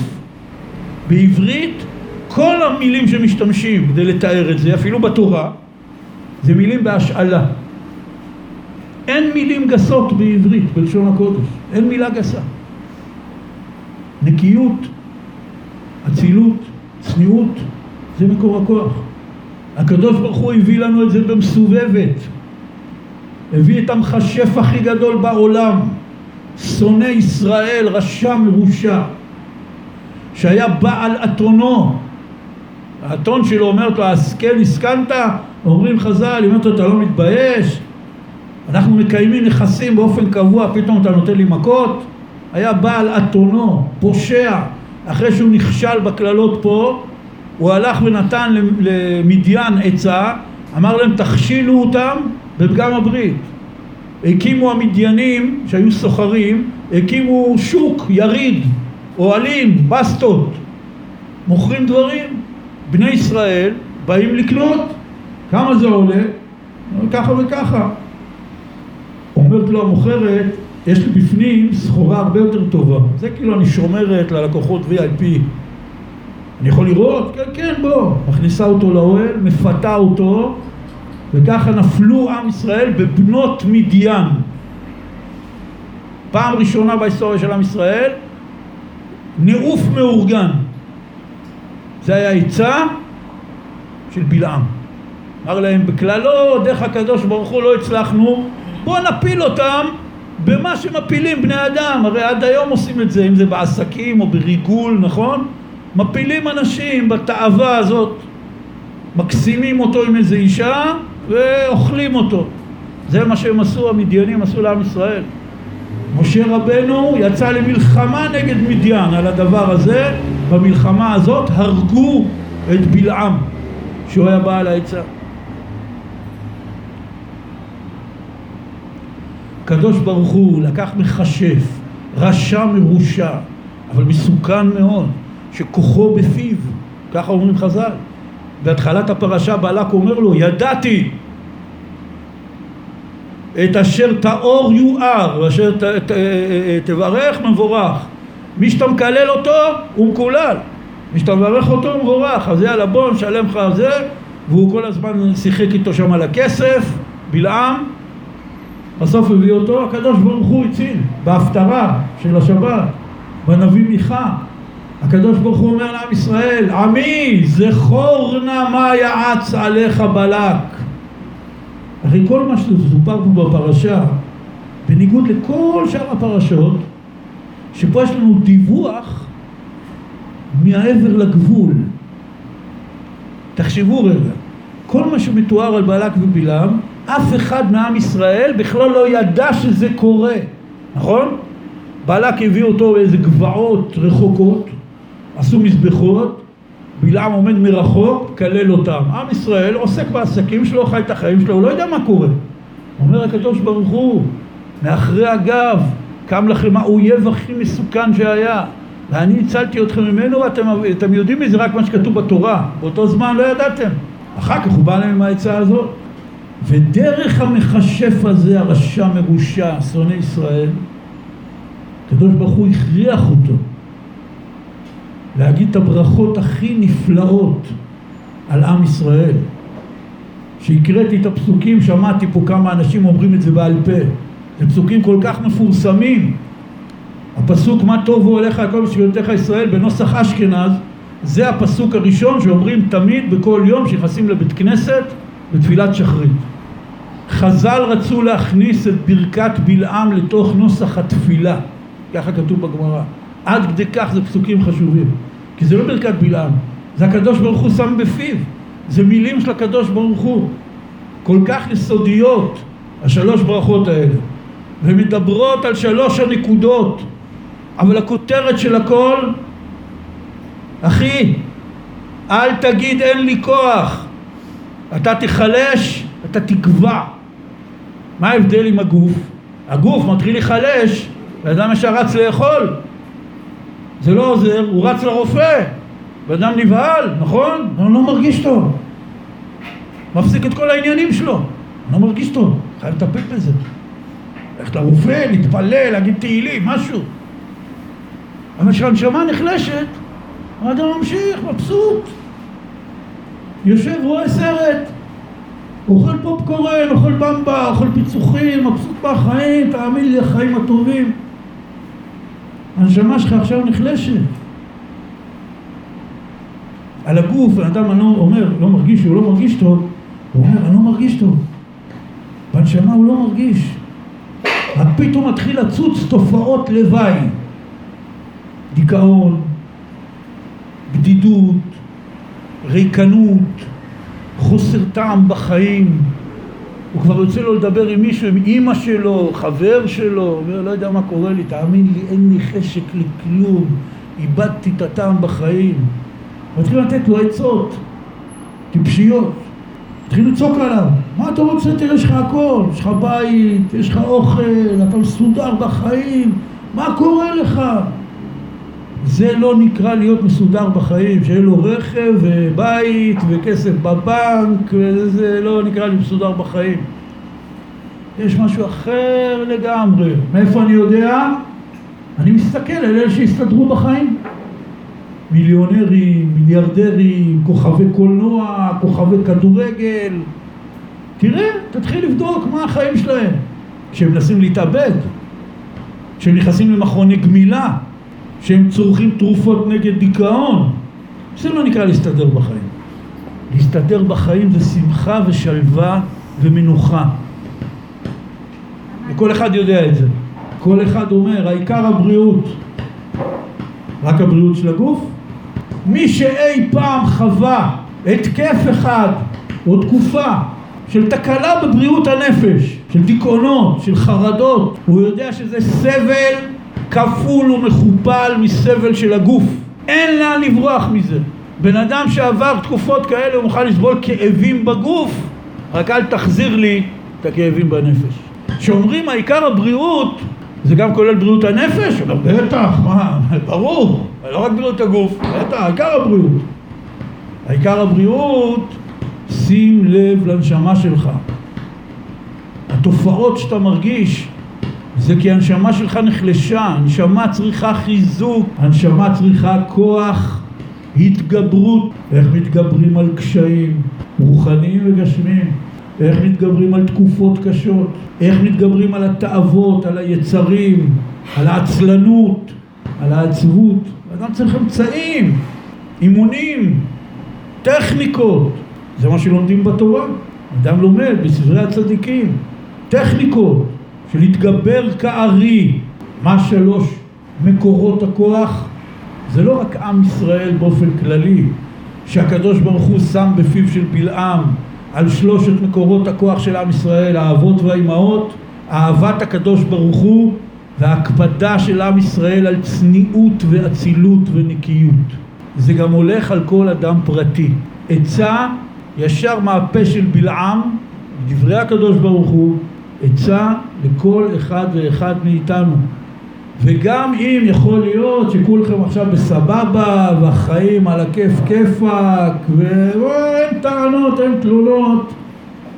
בעברית כל המילים שמשתמשים כדי לתאר את זה, אפילו בתורה, זה מילים בהשאלה. אין מילים גסות בעברית, בלשון הקודש. אין מילה גסה. נקיות, אצילות, צניעות, זה מקור הכוח. הקדוש ברוך הוא הביא לנו את זה במסובבת. הביא את המכשף הכי גדול בעולם, שונא ישראל, רשע מרושע, שהיה בעל אתונו. האתון שלו אומרת לו, השכל הסכנת? אומרים חז"ל, היא אומרת לו, אתה לא מתבייש? אנחנו מקיימים נכסים באופן קבוע, פתאום אתה נותן לי מכות? היה בעל אתונו, פושע, אחרי שהוא נכשל בקללות פה, הוא הלך ונתן למדיין עצה, אמר להם תכשילו אותם בפגם הברית. הקימו המדיינים שהיו סוחרים, הקימו שוק, יריד, אוהלים, בסטות, מוכרים דברים. בני ישראל באים לקנות, כמה זה עולה? ככה וככה. אומרת לו המוכרת, יש לי בפנים סחורה הרבה יותר טובה. זה כאילו אני שומרת ללקוחות VIP. אני יכול לראות? כן, כן, בוא. מכניסה אותו לאוהל, מפתה אותו, וככה נפלו עם ישראל בבנות מדיין. פעם ראשונה בהיסטוריה של עם ישראל, נעוף מאורגן. זה היה עצה של בלעם. אמר להם בכללו, דרך הקדוש ברוך הוא לא הצלחנו, בואו נפיל אותם במה שמפילים בני אדם. הרי עד היום עושים את זה, אם זה בעסקים או בריגול, נכון? מפילים אנשים בתאווה הזאת, מקסימים אותו עם איזה אישה ואוכלים אותו. זה מה שהם עשו, המדיינים עשו לעם ישראל. משה רבנו יצא למלחמה נגד מדיין על הדבר הזה, במלחמה הזאת הרגו את בלעם, שהוא היה בעל העצה. הקדוש ברוך הוא לקח מכשף, רשע מרושע, אבל מסוכן מאוד, שכוחו בפיו, ככה אומרים חז"ל. בהתחלת הפרשה בלק אומר לו, ידעתי את אשר תאור יואר, ואשר ת, ת, תברך מבורך. מי שאתה מקלל אותו, הוא מקולל. מי שאתה מברך אותו, הוא מבורך. אז יאללה בוא נשלם לך על זה, והוא כל הזמן שיחק איתו שם על הכסף, בלעם. בסוף הביא אותו, הקדוש ברוך הוא הציל, בהפטרה של השבת, בנביא מיכה. הקדוש ברוך הוא אומר לעם ישראל, עמי, זכור נא מה יעץ עליך בלק. הרי כל מה שסופר פה בפרשה, בניגוד לכל שאר הפרשות, שפה יש לנו דיווח מעבר לגבול. תחשבו רגע, כל מה שמתואר על בלק ובלעם, אף אחד מעם ישראל בכלל לא ידע שזה קורה, נכון? בלק הביא אותו באיזה גבעות רחוקות, עשו מזבחות, בלעם עומד מרחוק, מקלל אותם. עם ישראל עוסק בעסקים שלו, חי את החיים שלו, הוא לא יודע מה קורה. אומר הקדוש ברוך הוא, מאחרי הגב, קם לכם האויב הכי מסוכן שהיה. ואני הצלתי אתכם ממנו ואתם יודעים מזה רק מה שכתוב בתורה. באותו זמן לא ידעתם. אחר כך הוא בא להם עם העצה הזאת. ודרך המכשף הזה, הרשע מרושע, שונא ישראל, הקדוש ברוך הוא הכריח אותו להגיד את הברכות הכי נפלאות על עם ישראל. כשהקראתי את הפסוקים, שמעתי פה כמה אנשים אומרים את זה בעל פה. זה פסוקים כל כך מפורסמים. הפסוק מה טובו אליך הכל בשבילותיך ישראל בנוסח אשכנז זה הפסוק הראשון שאומרים תמיד בכל יום שנכנסים לבית כנסת בתפילת שחרית. חז"ל רצו להכניס את ברכת בלעם לתוך נוסח התפילה, ככה כתוב בגמרא. עד כדי כך זה פסוקים חשובים. כי זה לא ברכת בלעם, זה הקדוש ברוך הוא שם בפיו. זה מילים של הקדוש ברוך הוא. כל כך יסודיות, השלוש ברכות האלה. ומדברות על שלוש הנקודות. אבל הכותרת של הכל, אחי, אל תגיד אין לי כוח. אתה תיחלש, אתה תקבע. מה ההבדל עם הגוף? הגוף מתחיל להיחלש, ואדם ישר רץ לאכול. זה לא עוזר, הוא רץ לרופא. ואדם נבהל, נכון? הוא לא מרגיש טוב. מפסיק את כל העניינים שלו. לא מרגיש טוב, חייב לטפל בזה. ללכת לרופא, להתפלל, להגיד תהילים, משהו. אבל כשהנשמה נחלשת, האדם ממשיך, מבסוט. יושב, רואה סרט, אוכל פופקורן, אוכל במבה, אוכל פיצוחים, מבסוט מהחיים, תאמין לי, החיים הטובים. הנשמה שלך עכשיו נחלשת. על הגוף, האדם אומר, לא מרגיש, הוא לא מרגיש טוב, הוא אומר, אני לא מרגיש טוב. בנשמה הוא לא מרגיש. רק פתאום מתחיל לצוץ תופעות לוואי. דיכאון, בדידות, ריקנות, חוסר טעם בחיים. הוא כבר יוצא לו לדבר עם מישהו, עם אימא שלו, חבר שלו, אומר, לא יודע מה קורה לי, תאמין לי, אין לי חשק לכלום, איבדתי את הטעם בחיים. מתחילים לתת לו עצות, טיפשיות. התחילו לצעוק עליו, מה אתה רוצה? תראה, יש לך הכל, יש לך בית, יש לך אוכל, אתה מסודר בחיים, מה קורה לך? זה לא נקרא להיות מסודר בחיים, שיהיה לו רכב ובית וכסף בבנק, וזה לא נקרא לי מסודר בחיים. יש משהו אחר לגמרי. מאיפה אני יודע? אני מסתכל על אלה שהסתדרו בחיים. מיליונרים, מיליארדרים, כוכבי קולנוע, כוכבי כדורגל. תראה, תתחיל לבדוק מה החיים שלהם. כשהם מנסים להתאבד, כשהם נכנסים למכוני גמילה, כשהם צורכים תרופות נגד דיכאון. זה לא נקרא להסתדר בחיים. להסתדר בחיים זה שמחה ושלווה ומנוחה. וכל אחד יודע את זה. כל אחד אומר, העיקר הבריאות. רק הבריאות של הגוף? מי שאי פעם חווה התקף אחד או תקופה של תקלה בבריאות הנפש, של דיכאונות, של חרדות, הוא יודע שזה סבל כפול ומכופל מסבל של הגוף. אין לאן לברוח מזה. בן אדם שעבר תקופות כאלה הוא מוכן לסבול כאבים בגוף, רק אל תחזיר לי את הכאבים בנפש. כשאומרים העיקר הבריאות, זה גם כולל בריאות הנפש? בטח, מה, ברור, לא רק בריאות הגוף, בטח, העיקר הבריאות. העיקר הבריאות, שים לב לנשמה שלך. התופעות שאתה מרגיש זה כי הנשמה שלך נחלשה, הנשמה צריכה חיזוק, הנשמה צריכה כוח, התגברות. איך מתגברים על קשיים רוחניים וגשמיים? איך מתגברים על תקופות קשות? איך מתגברים על התאוות, על היצרים, על העצלנות, על העצבות? אדם צריך אמצעים, אימונים, טכניקות. זה מה שלומדים בתורה. אדם לומד בספרי הצדיקים, טכניקות. של להתגבר כארי. מה שלוש מקורות הכוח? זה לא רק עם ישראל באופן כללי, שהקדוש ברוך הוא שם בפיו של בלעם על שלושת מקורות הכוח של עם ישראל, האבות והאימהות, אהבת הקדוש ברוך הוא וההקפדה של עם ישראל על צניעות ואצילות ונקיות. זה גם הולך על כל אדם פרטי. עצה ישר מהפה של בלעם, דברי הקדוש ברוך הוא, עצה לכל אחד ואחד מאיתנו. וגם אם יכול להיות שכולכם עכשיו בסבבה והחיים על הכיף כיפאק ואין טענות, אין תלונות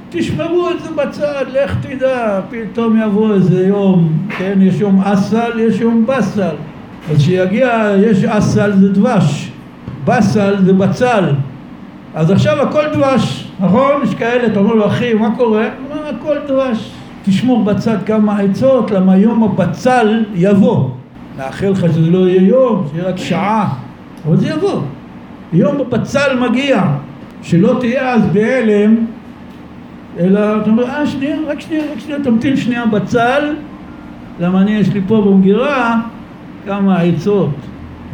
תשמרו את זה בצד, לך תדע, פתאום יבוא איזה יום, כן, יש יום אסל, יש יום באסל אז שיגיע, יש אסל זה דבש, באסל זה בצל אז עכשיו הכל דבש, נכון? יש כאלה, אומר לו אחי, מה קורה? הוא אומר הכל דבש תשמור בצד כמה עצות, למה יום הבצל יבוא. לאחל לך שזה לא יהיה יום, שיהיה רק שעה, אבל זה יבוא. יום הבצל מגיע, שלא תהיה אז בהלם, אלא אתה אומר, אה שנייה, רק שנייה, רק שנייה, תמתין שנייה בצל, למה אני יש לי פה במגירה כמה עצות.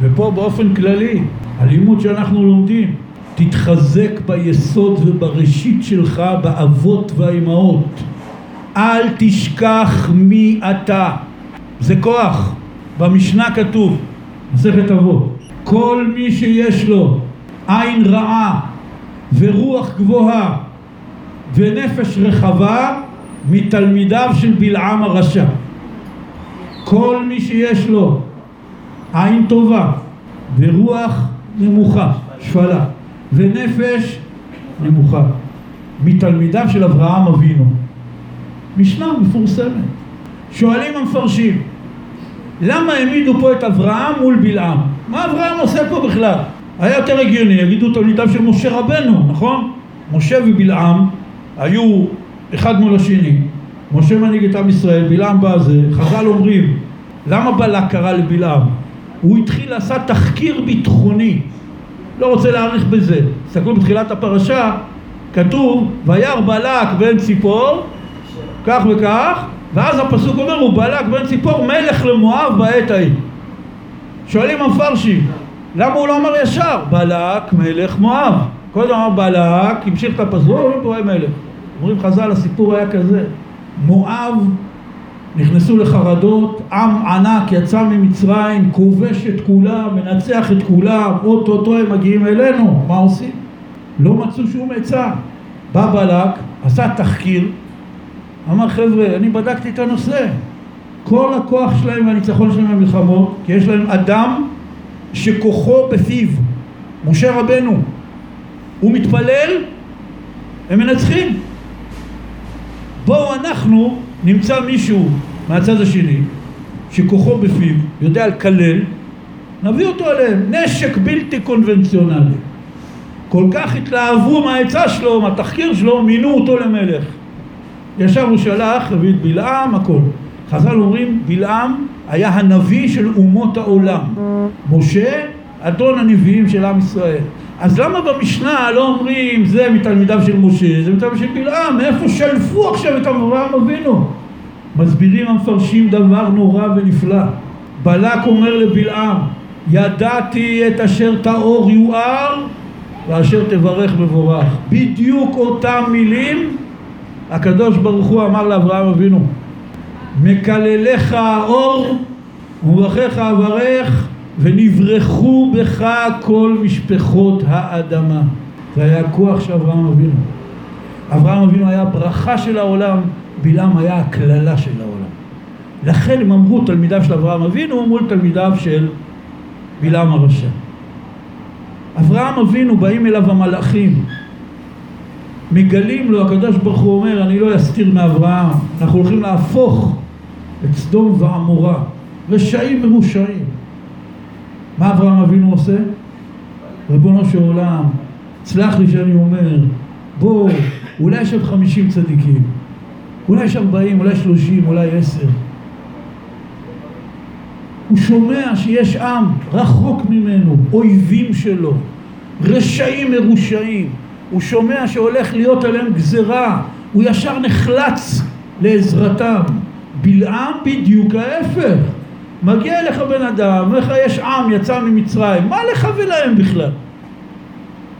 ופה באופן כללי, הלימוד שאנחנו לומדים, תתחזק ביסוד ובראשית שלך, באבות והאימהות. אל תשכח מי אתה. זה כוח. במשנה כתוב, מסכת אבות, כל מי שיש לו עין רעה ורוח גבוהה ונפש רחבה מתלמידיו של בלעם הרשע. כל מי שיש לו עין טובה ורוח נמוכה, שפלה, ונפש נמוכה. מתלמידיו של אברהם אבינו. משנה מפורסמת. שואלים המפרשים, למה העמידו פה את אברהם מול בלעם? מה אברהם עושה פה בכלל? היה יותר הגיוני, יגידו תלמידיו של משה רבנו, נכון? משה ובלעם היו אחד מול השני. משה מנהיג את עם ישראל, בלעם בא זה, חז"ל אומרים, למה בלק קרא לבלעם? הוא התחיל לעשות תחקיר ביטחוני. לא רוצה להאריך בזה. תסתכלו בתחילת הפרשה, כתוב, וירא בלק בן ציפור, כך וכך, ואז הפסוק אומר, הוא בלק בן ציפור מלך למואב בעת ההיא. שואלים המפרשים, למה הוא לא אמר ישר? בלק מלך מואב. קודם אמר בלק, המשיך את הפסוק, הוא רואה מלך. אומרים חז"ל, הסיפור היה כזה. מואב נכנסו לחרדות, עם ענק יצא ממצרים, כובש את כולם, מנצח את כולם, אוטוטו הם מגיעים אלינו, מה עושים? לא מצאו שום עצה. בא בלק, עשה תחקיר, אמר חבר'ה, אני בדקתי את הנושא. כל הכוח שלהם והניצחון שלהם במלחמות, כי יש להם אדם שכוחו בפיו, משה רבנו. הוא מתפלל, הם מנצחים. בואו אנחנו נמצא מישהו מהצד השני שכוחו בפיו, יודע לקלל, נביא אותו אליהם. נשק בלתי קונבנציונלי. כל כך התלהבו מהעצה שלו, מהתחקיר שלו, מינו אותו למלך. ישר הוא שלח, את בלעם, הכל. חז"ל אומרים, בלעם היה הנביא של אומות העולם. משה, אדון הנביאים של עם ישראל. אז למה במשנה לא אומרים זה מתלמידיו של משה, זה מתלמידיו של בלעם, מאיפה שלפו עכשיו את אברהם אבינו? מסבירים המפרשים דבר נורא ונפלא. בלק אומר לבלעם, ידעתי את אשר טהור יואר ואשר תברך מבורך. בדיוק אותם מילים הקדוש ברוך הוא אמר לאברהם אבינו, מקלליך האור וברכיך אברך ונברחו בך כל משפחות האדמה. זה היה הכוח של אברהם אבינו. אברהם אבינו היה ברכה של העולם, בלעם היה הקללה של העולם. לכן הם אמרו תלמידיו של אברהם אבינו מול תלמידיו של בלעם הרשע. אברהם אבינו באים אליו המלאכים מגלים לו, הקדוש ברוך הוא אומר, אני לא אסתיר מאברהם, אנחנו הולכים להפוך את סדום ועמורה, רשעים מרושעים. מה אברהם אבינו עושה? ריבונו של עולם, סלח לי שאני אומר, בוא, אולי יש עוד חמישים צדיקים, אולי יש ארבעים, אולי שלושים, אולי עשר. הוא שומע שיש עם רחוק ממנו, אויבים שלו, רשעים מרושעים. הוא שומע שהולך להיות עליהם גזרה, הוא ישר נחלץ לעזרתם. בלעם בדיוק ההפך. מגיע אליך בן אדם, אומר לך יש עם יצא ממצרים, מה לך ולהם בכלל?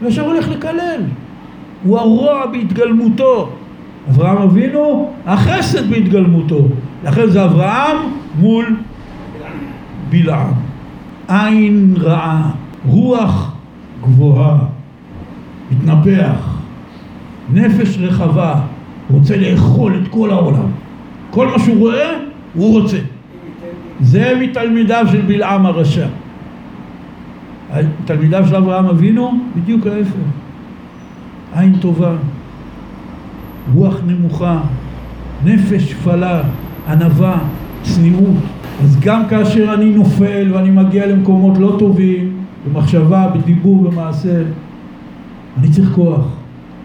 וישר הולך לקלל. הוא הרוע בהתגלמותו. אברהם אבינו, החסד בהתגלמותו. לכן זה אברהם מול בלעם. עין רעה, רוח גבוהה. מתנפח, נפש רחבה, רוצה לאכול את כל העולם. כל מה שהוא רואה, הוא רוצה. זה מתלמידיו של בלעם הרשע. תלמידיו של אברהם אבינו, בדיוק ההפך. עין טובה, רוח נמוכה, נפש שפלה, ענווה, צניעות. אז גם כאשר אני נופל ואני מגיע למקומות לא טובים, במחשבה, בדיבור, במעשה, אני צריך כוח.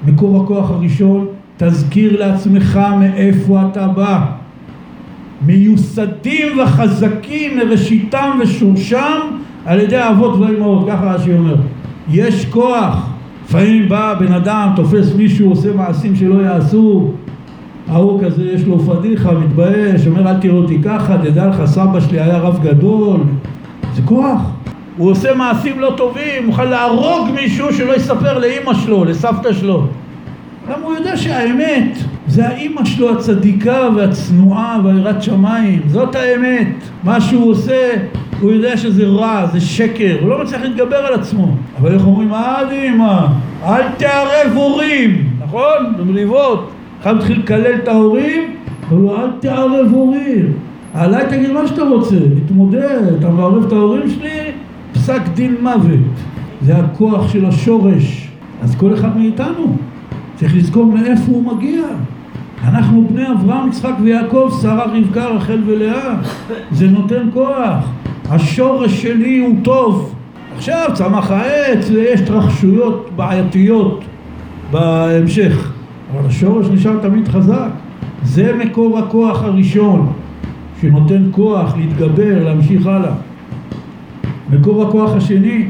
מקור הכוח הראשון, תזכיר לעצמך מאיפה אתה בא. מיוסדים וחזקים מראשיתם ושורשם על ידי האבות והאמהות, ככה רש"י אומר. יש כוח. לפעמים בא בן אדם, תופס מישהו, עושה מעשים שלא יעשו, ההוא כזה יש לו פדיחה, מתבייש, אומר אל תראו אותי ככה, תדע לך סבא שלי היה רב גדול, זה כוח. הוא עושה מעשים לא טובים, מוכן להרוג מישהו שלא יספר לאימא שלו, לסבתא שלו. למה הוא יודע שהאמת זה האימא שלו הצדיקה והצנועה והיראת שמיים, זאת האמת. מה שהוא עושה, הוא יודע שזה רע, זה שקר, הוא לא מצליח להתגבר על עצמו. אבל איך אומרים, אל אימא, אל תערב הורים, נכון? במריבות. אחד מתחיל לקלל את ההורים, הוא אומר, אל תערב הורים. עליי תגיד מה שאתה רוצה, להתמודד, אתה מערב את ההורים שלי, פסק דין מוות. זה הכוח של השורש. אז כל אחד מאיתנו צריך לזכור מאיפה הוא מגיע. אנחנו בני אברהם, יצחק ויעקב, שרה, רבקה, רחל ולאה. זה נותן כוח. השורש שלי הוא טוב. עכשיו צמח העץ ויש התרחשויות בעייתיות בהמשך, אבל השורש נשאר תמיד חזק. זה מקור הכוח הראשון שנותן כוח להתגבר, להמשיך הלאה. מקור הכוח השני,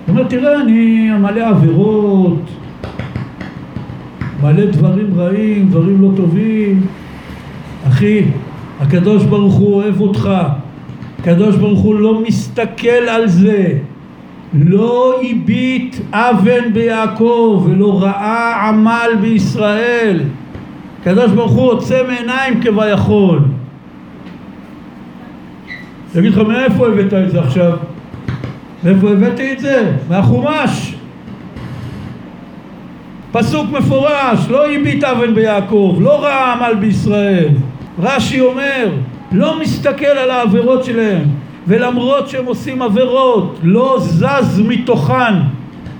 זאת אומרת, תראה, אני מלא עבירות, מלא דברים רעים, דברים לא טובים. אחי, הקדוש ברוך הוא אוהב אותך. הקדוש ברוך הוא לא מסתכל על זה. לא הביט אבן ביעקב ולא ראה עמל בישראל. הקדוש ברוך הוא עוצם עיניים כביכול. אני אגיד לך מאיפה הבאת את זה עכשיו? מאיפה הבאתי את זה? מהחומש. פסוק מפורש, לא הביט אבן ביעקב, לא ראה עמל בישראל. רש"י אומר, לא מסתכל על העבירות שלהם, ולמרות שהם עושים עבירות, לא זז מתוכן.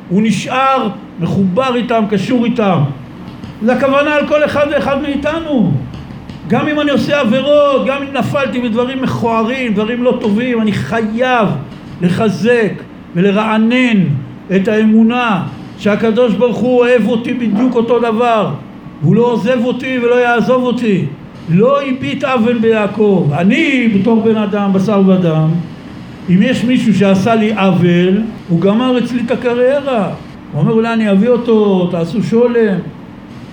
הוא נשאר מחובר איתם, קשור איתם. זה הכוונה על כל אחד ואחד מאיתנו. גם אם אני עושה עבירות, גם אם נפלתי בדברים מכוערים, דברים לא טובים, אני חייב לחזק ולרענן את האמונה שהקדוש ברוך הוא אוהב אותי בדיוק אותו דבר. הוא לא עוזב אותי ולא יעזוב אותי. לא הביט אבן ביעקב. אני בתור בן אדם, בשר ודם אם יש מישהו שעשה לי עוול הוא גמר אצלי את הקריירה. הוא אומר אולי אני אביא אותו, תעשו שולם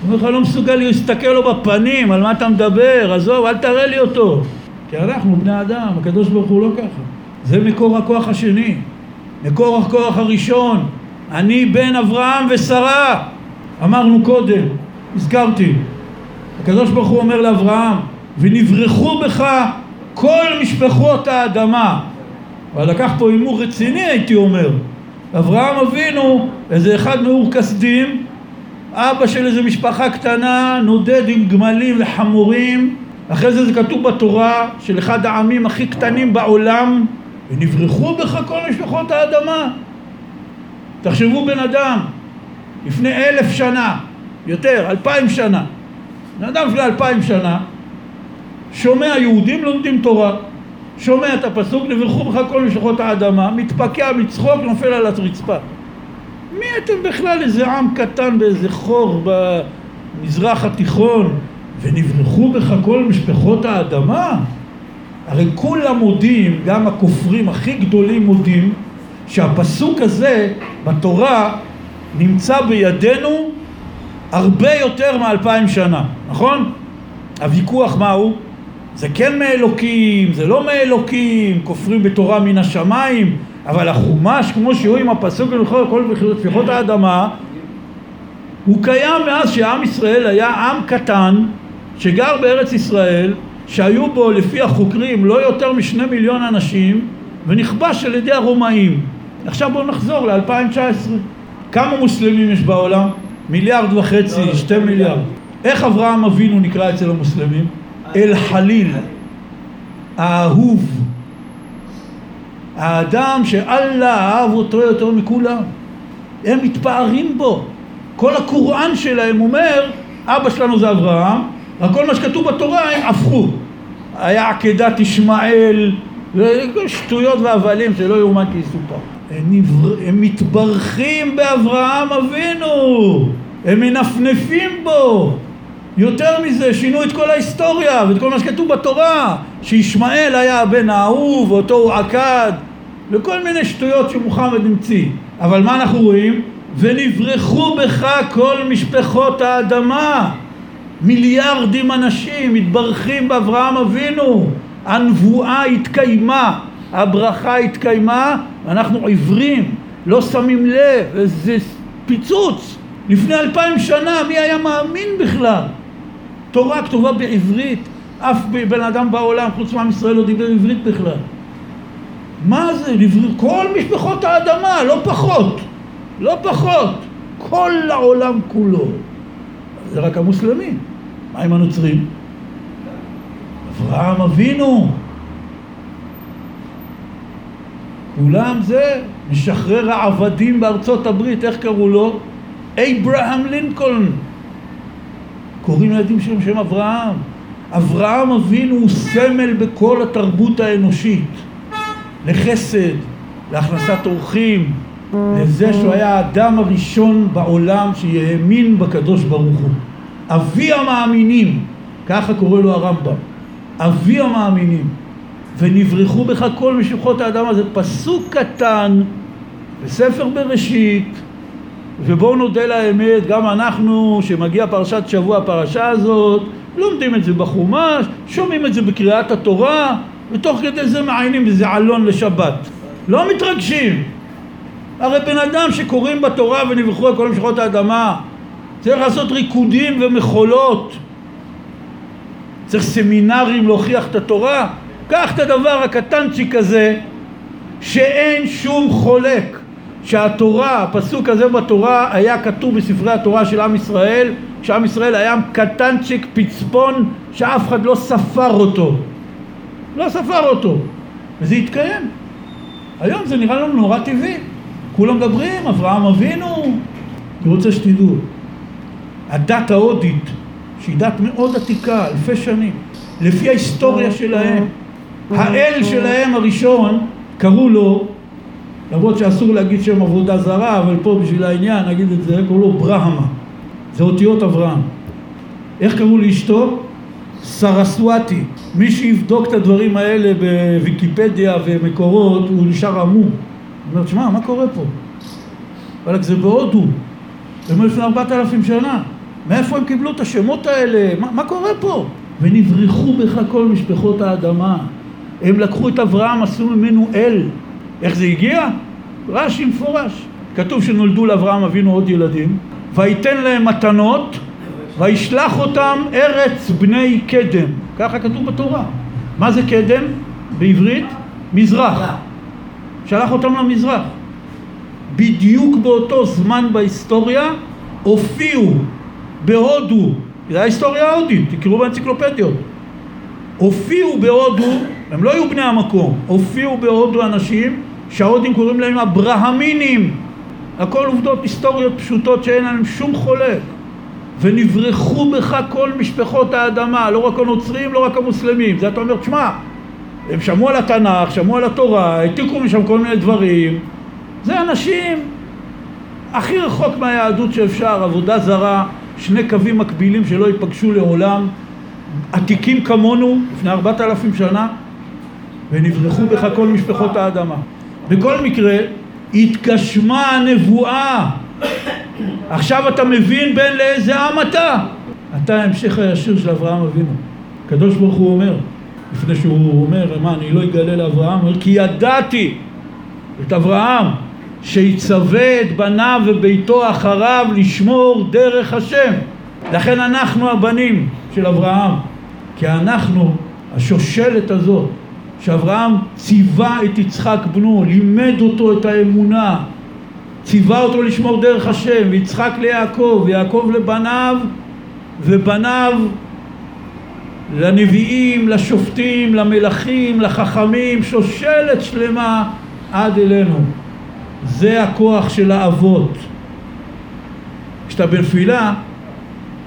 הוא אומר לך לא מסוגל להסתכל לו בפנים על מה אתה מדבר עזוב אל תראה לי אותו כי אנחנו בני אדם, הקדוש ברוך הוא לא ככה זה מקור הכוח השני. מקור הכוח הראשון, אני בן אברהם ושרה. אמרנו קודם, הזכרתי. הקדוש ברוך הוא אומר לאברהם, ונברחו בך כל משפחות האדמה. אבל לקח פה הימור רציני הייתי אומר. אברהם אבינו, איזה אחד מאור כסדים, אבא של איזה משפחה קטנה, נודד עם גמלים וחמורים. אחרי זה זה כתוב בתורה של אחד העמים הכי קטנים בעולם, ונברחו בך כל משפחות האדמה. תחשבו בן אדם, לפני אלף שנה, יותר, אלפיים שנה, בן אדם לפני אלפיים שנה, שומע יהודים לומדים תורה, שומע את הפסוק, נברחו בך כל משפחות האדמה, מתפקע מצחוק, נופל על הרצפה. מי אתם בכלל איזה עם קטן באיזה חור במזרח התיכון, ונברחו בך כל משפחות האדמה? הרי כולם מודים, גם הכופרים הכי גדולים מודים, שהפסוק הזה בתורה נמצא בידינו הרבה יותר מאלפיים שנה, נכון? הוויכוח מהו? זה כן מאלוקים, זה לא מאלוקים, כופרים בתורה מן השמיים, אבל החומש כמו שהוא עם הפסוק ולכל כל שפיכות האדמה הוא קיים מאז שעם ישראל היה עם קטן שגר בארץ ישראל שהיו בו לפי החוקרים לא יותר משני מיליון אנשים ונכבש על ידי הרומאים. עכשיו בואו נחזור ל-2019. כמה מוסלמים יש בעולם? מיליארד וחצי, לא, שתי מיליארד. איך אברהם אבינו נקרא אצל המוסלמים? אל חליל, האהוב. האדם שאללה אהב אותו יותר מכולם. הם מתפארים בו. כל הקוראן שלהם אומר, אבא שלנו זה אברהם, רק כל מה שכתוב בתורה הם הפכו. היה עקדת ישמעאל, שטויות והבלים שלא יאומן כי יסופר. הם, הם מתברכים באברהם אבינו, הם מנפנפים בו. יותר מזה, שינו את כל ההיסטוריה ואת כל מה שכתוב בתורה, שישמעאל היה הבן האהוב, ואותו הוא עקד, וכל מיני שטויות שמוחמד המציא. אבל מה אנחנו רואים? ונברחו בך כל משפחות האדמה. מיליארדים אנשים מתברכים באברהם אבינו הנבואה התקיימה הברכה התקיימה ואנחנו עיוורים לא שמים לב איזה פיצוץ לפני אלפיים שנה מי היה מאמין בכלל תורה כתובה בעברית אף בן אדם בעולם חוץ מעם ישראל לא דיבר עברית בכלל מה זה? כל משפחות האדמה לא פחות לא פחות כל העולם כולו זה רק המוסלמים מה עם הנוצרים? אברהם אבינו. כולם זה משחרר העבדים בארצות הברית, איך קראו לו? אברהם לינקולן. קוראים לילדים שלהם שם אברהם. אברהם אבינו הוא סמל בכל התרבות האנושית. לחסד, להכנסת אורחים, לזה שהוא היה האדם הראשון בעולם שהאמין בקדוש ברוך הוא. אבי המאמינים, ככה קורא לו הרמב"ם. אבי המאמינים. ונברחו בך כל משפחות האדם הזה. פסוק קטן בספר בראשית, ובואו נודה לאמת, גם אנחנו, שמגיע פרשת שבוע, הפרשה הזאת, לומדים את זה בחומש, שומעים את זה בקריאת התורה, ותוך כדי זה מעיינים בזה עלון לשבת. לא מתרגשים. הרי בן אדם שקוראים בתורה ונברכו על כל משפחות האדמה, צריך לעשות ריקודים ומחולות. צריך סמינרים להוכיח את התורה. קח את הדבר הקטנצ'יק הזה, שאין שום חולק שהתורה, הפסוק הזה בתורה היה כתוב בספרי התורה של עם ישראל, כשעם ישראל היה קטנצ'יק פצפון שאף אחד לא ספר אותו. לא ספר אותו. וזה התקיים. היום זה נראה לנו נורא טבעי. כולם מדברים, אברהם אבינו. אני רוצה שתדעו, הדת ההודית, שהיא דת מאוד עתיקה, אלפי שנים, לפי ההיסטוריה שלהם, האל שלהם הראשון, קראו לו, למרות שאסור להגיד שם עבודה זרה, אבל פה בשביל העניין נגיד את זה, קראו לו ברהמה. זה אותיות אברהם. איך קראו לאשתו? סרסואטי. מי שיבדוק את הדברים האלה בוויקיפדיה ומקורות, הוא נשאר עמום. הוא אומר, שמע, מה קורה פה? אבל זה בהודו. הם לפני ארבעת אלפים שנה. מאיפה הם קיבלו את השמות האלה? מה, מה קורה פה? ונברחו בך כל משפחות האדמה. הם לקחו את אברהם, עשו ממנו אל. איך זה הגיע? רש"י מפורש. כתוב שנולדו לאברהם אבינו עוד ילדים, ויתן להם מתנות, וישלח אותם ארץ בני קדם. ככה כתוב בתורה. מה זה קדם? בעברית? מזרח. שלח אותם למזרח. בדיוק באותו זמן בהיסטוריה הופיעו בהודו, זה ההיסטוריה ההודית, תקראו באנציקלופדיות, הופיעו בהודו, הם לא היו בני המקום, הופיעו בהודו אנשים שההודים קוראים להם אברהמינים, הכל עובדות היסטוריות פשוטות שאין עליהן שום חולק ונברחו בך כל משפחות האדמה, לא רק הנוצרים, לא רק המוסלמים. זה אתה אומר, תשמע, הם שמעו על התנ"ך, שמעו על התורה, העתיקו משם כל מיני דברים. זה אנשים הכי רחוק מהיהדות שאפשר, עבודה זרה, שני קווים מקבילים שלא ייפגשו לעולם, עתיקים כמונו לפני ארבעת אלפים שנה, ונברחו בך כל משפחות האדמה. בכל מקרה, התגשמה הנבואה. עכשיו אתה מבין בין לאיזה עם אתה? אתה ההמשך הישיר של אברהם אבינו. הקדוש ברוך הוא אומר, לפני שהוא אומר, מה, אני לא אגלה לאברהם? הוא אומר, כי ידעתי את אברהם שיצווה את בניו וביתו אחריו לשמור דרך השם. לכן אנחנו הבנים של אברהם, כי אנחנו, השושלת הזאת, שאברהם ציווה את יצחק בנו, לימד אותו את האמונה, ציווה אותו לשמור דרך השם, ויצחק ליעקב, ויעקב לבניו, ובניו לנביאים, לשופטים, למלכים, לחכמים, שושלת שלמה עד אלינו. זה הכוח של האבות. כשאתה בנפילה,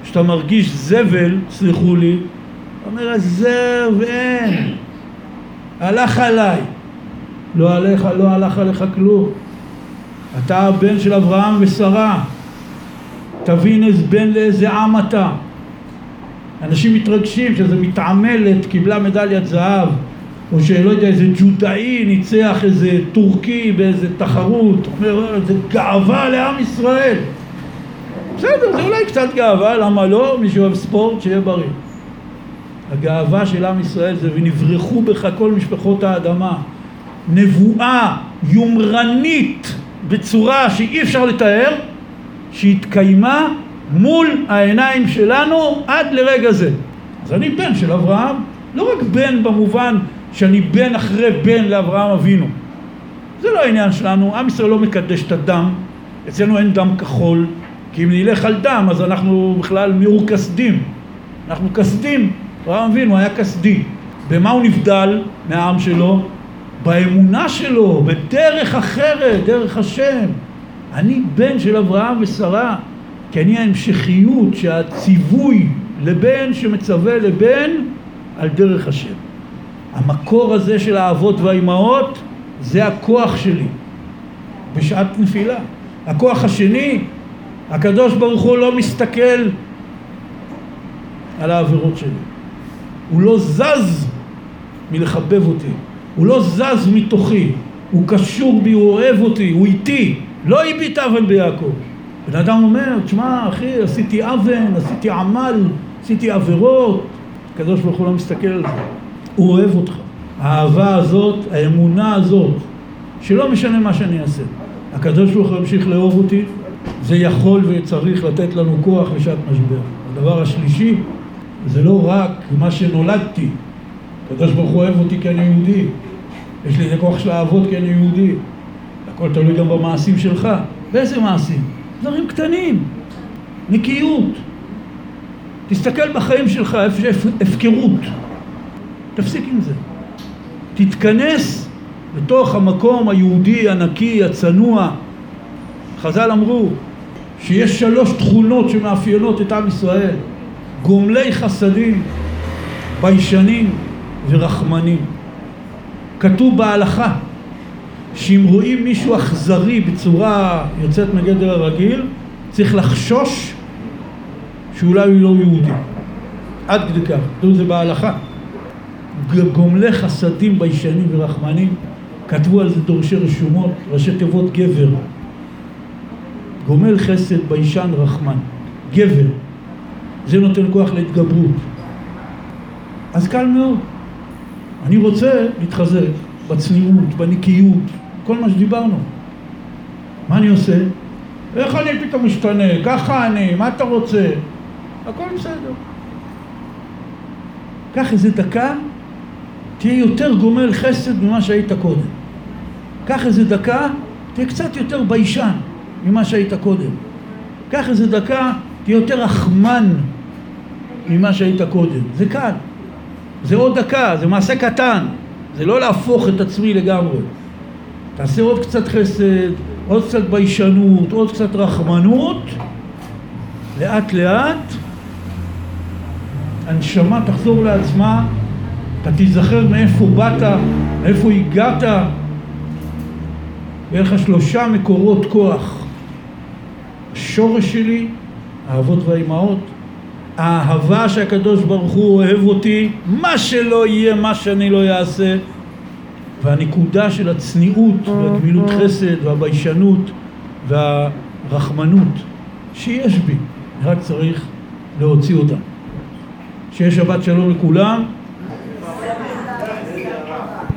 כשאתה מרגיש זבל, סלחו לי, אתה אומר, זהו ואין. הלך עליי. לא עליך, לא הלך עליך כלום. אתה הבן של אברהם ושרה. תבין איזה בן לאיזה עם אתה. אנשים מתרגשים שזה מתעמלת, קיבלה מדליית זהב, או שלא יודע, איזה ג'ודאי ניצח איזה טורקי באיזה תחרות, אומר, זה גאווה לעם ישראל. בסדר, זה אולי קצת גאווה, למה לא? מי שאוהב ספורט, שיהיה בריא. הגאווה של עם ישראל זה ונברחו בך כל משפחות האדמה. נבואה יומרנית בצורה שאי אפשר לתאר, שהתקיימה מול העיניים שלנו עד לרגע זה. אז אני בן של אברהם, לא רק בן במובן שאני בן אחרי בן לאברהם אבינו. זה לא העניין שלנו, עם ישראל לא מקדש את הדם, אצלנו אין דם כחול, כי אם נלך על דם אז אנחנו בכלל מיעור כסדים, אנחנו כסדים, אברהם אבינו היה כסדי. במה הוא נבדל מהעם שלו? באמונה שלו, בדרך אחרת, דרך השם. אני בן של אברהם ושרה. כי אני ההמשכיות שהציווי לבן שמצווה לבן על דרך השם. המקור הזה של האבות והאימהות זה הכוח שלי בשעת נפילה. הכוח השני, הקדוש ברוך הוא לא מסתכל על העבירות שלי. הוא לא זז מלחבב אותי, הוא לא זז מתוכי, הוא קשור בי, הוא אוהב אותי, הוא איתי, לא הביט אבן ביעקב. בן אדם אומר, תשמע אחי, עשיתי אבן, עשיתי עמל, עשיתי עבירות, הקדוש ברוך הוא לא מסתכל על זה, הוא אוהב אותך. האהבה הזאת, האמונה הזאת, שלא משנה מה שאני אעשה, הקדוש ברוך הוא ימשיך לאהוב אותי, זה יכול וצריך לתת לנו כוח לשעת משבר. הדבר השלישי, זה לא רק מה שנולדתי, הקדוש ברוך הוא אוהב אותי כי אני יהודי, יש לי את הכוח של האבות כי אני יהודי, הכל תלוי גם במעשים שלך. ואיזה מעשים? דברים קטנים, נקיות. תסתכל בחיים שלך איפה שיש הפקרות, תפסיק עם זה. תתכנס לתוך המקום היהודי, הנקי, הצנוע. חז"ל אמרו שיש שלוש תכונות שמאפיינות את עם ישראל: גומלי חסדים, ביישנים ורחמנים. כתוב בהלכה שאם רואים מישהו אכזרי בצורה יוצאת מגדר הרגיל, צריך לחשוש שאולי הוא לא יהודי. עד כדי כך, כתוב זה בהלכה. גומלי חסדים, ביישנים ורחמנים, כתבו על זה דורשי רשומות, ראשי תיבות גבר. גומל חסד, ביישן, רחמן. גבר. זה נותן כוח להתגברות. אז קל מאוד. אני רוצה להתחזק בצניעות, בנקיות, כל מה שדיברנו. מה אני עושה? איך אני פתאום משתנה? ככה אני, מה אתה רוצה? הכל בסדר. קח איזה דקה, תהיה יותר גומל חסד ממה שהיית קודם. קח איזה דקה, תהיה קצת יותר ביישן ממה שהיית קודם. קח איזה דקה, תהיה יותר רחמן ממה שהיית קודם. זה קל. זה עוד דקה, זה מעשה קטן. זה לא להפוך את עצמי לגמרי. תעשה עוד קצת חסד, עוד קצת ביישנות, עוד קצת רחמנות, לאט לאט הנשמה תחזור לעצמה, אתה תיזכר מאיפה באת, מאיפה הגעת, יהיה לך שלושה מקורות כוח. השורש שלי, האבות והאימהות, האהבה שהקדוש ברוך הוא אוהב אותי, מה שלא יהיה, מה שאני לא אעשה, והנקודה של הצניעות והגמילות חסד והביישנות והרחמנות שיש בי, רק צריך להוציא אותה. שיהיה שבת שלום לכולם.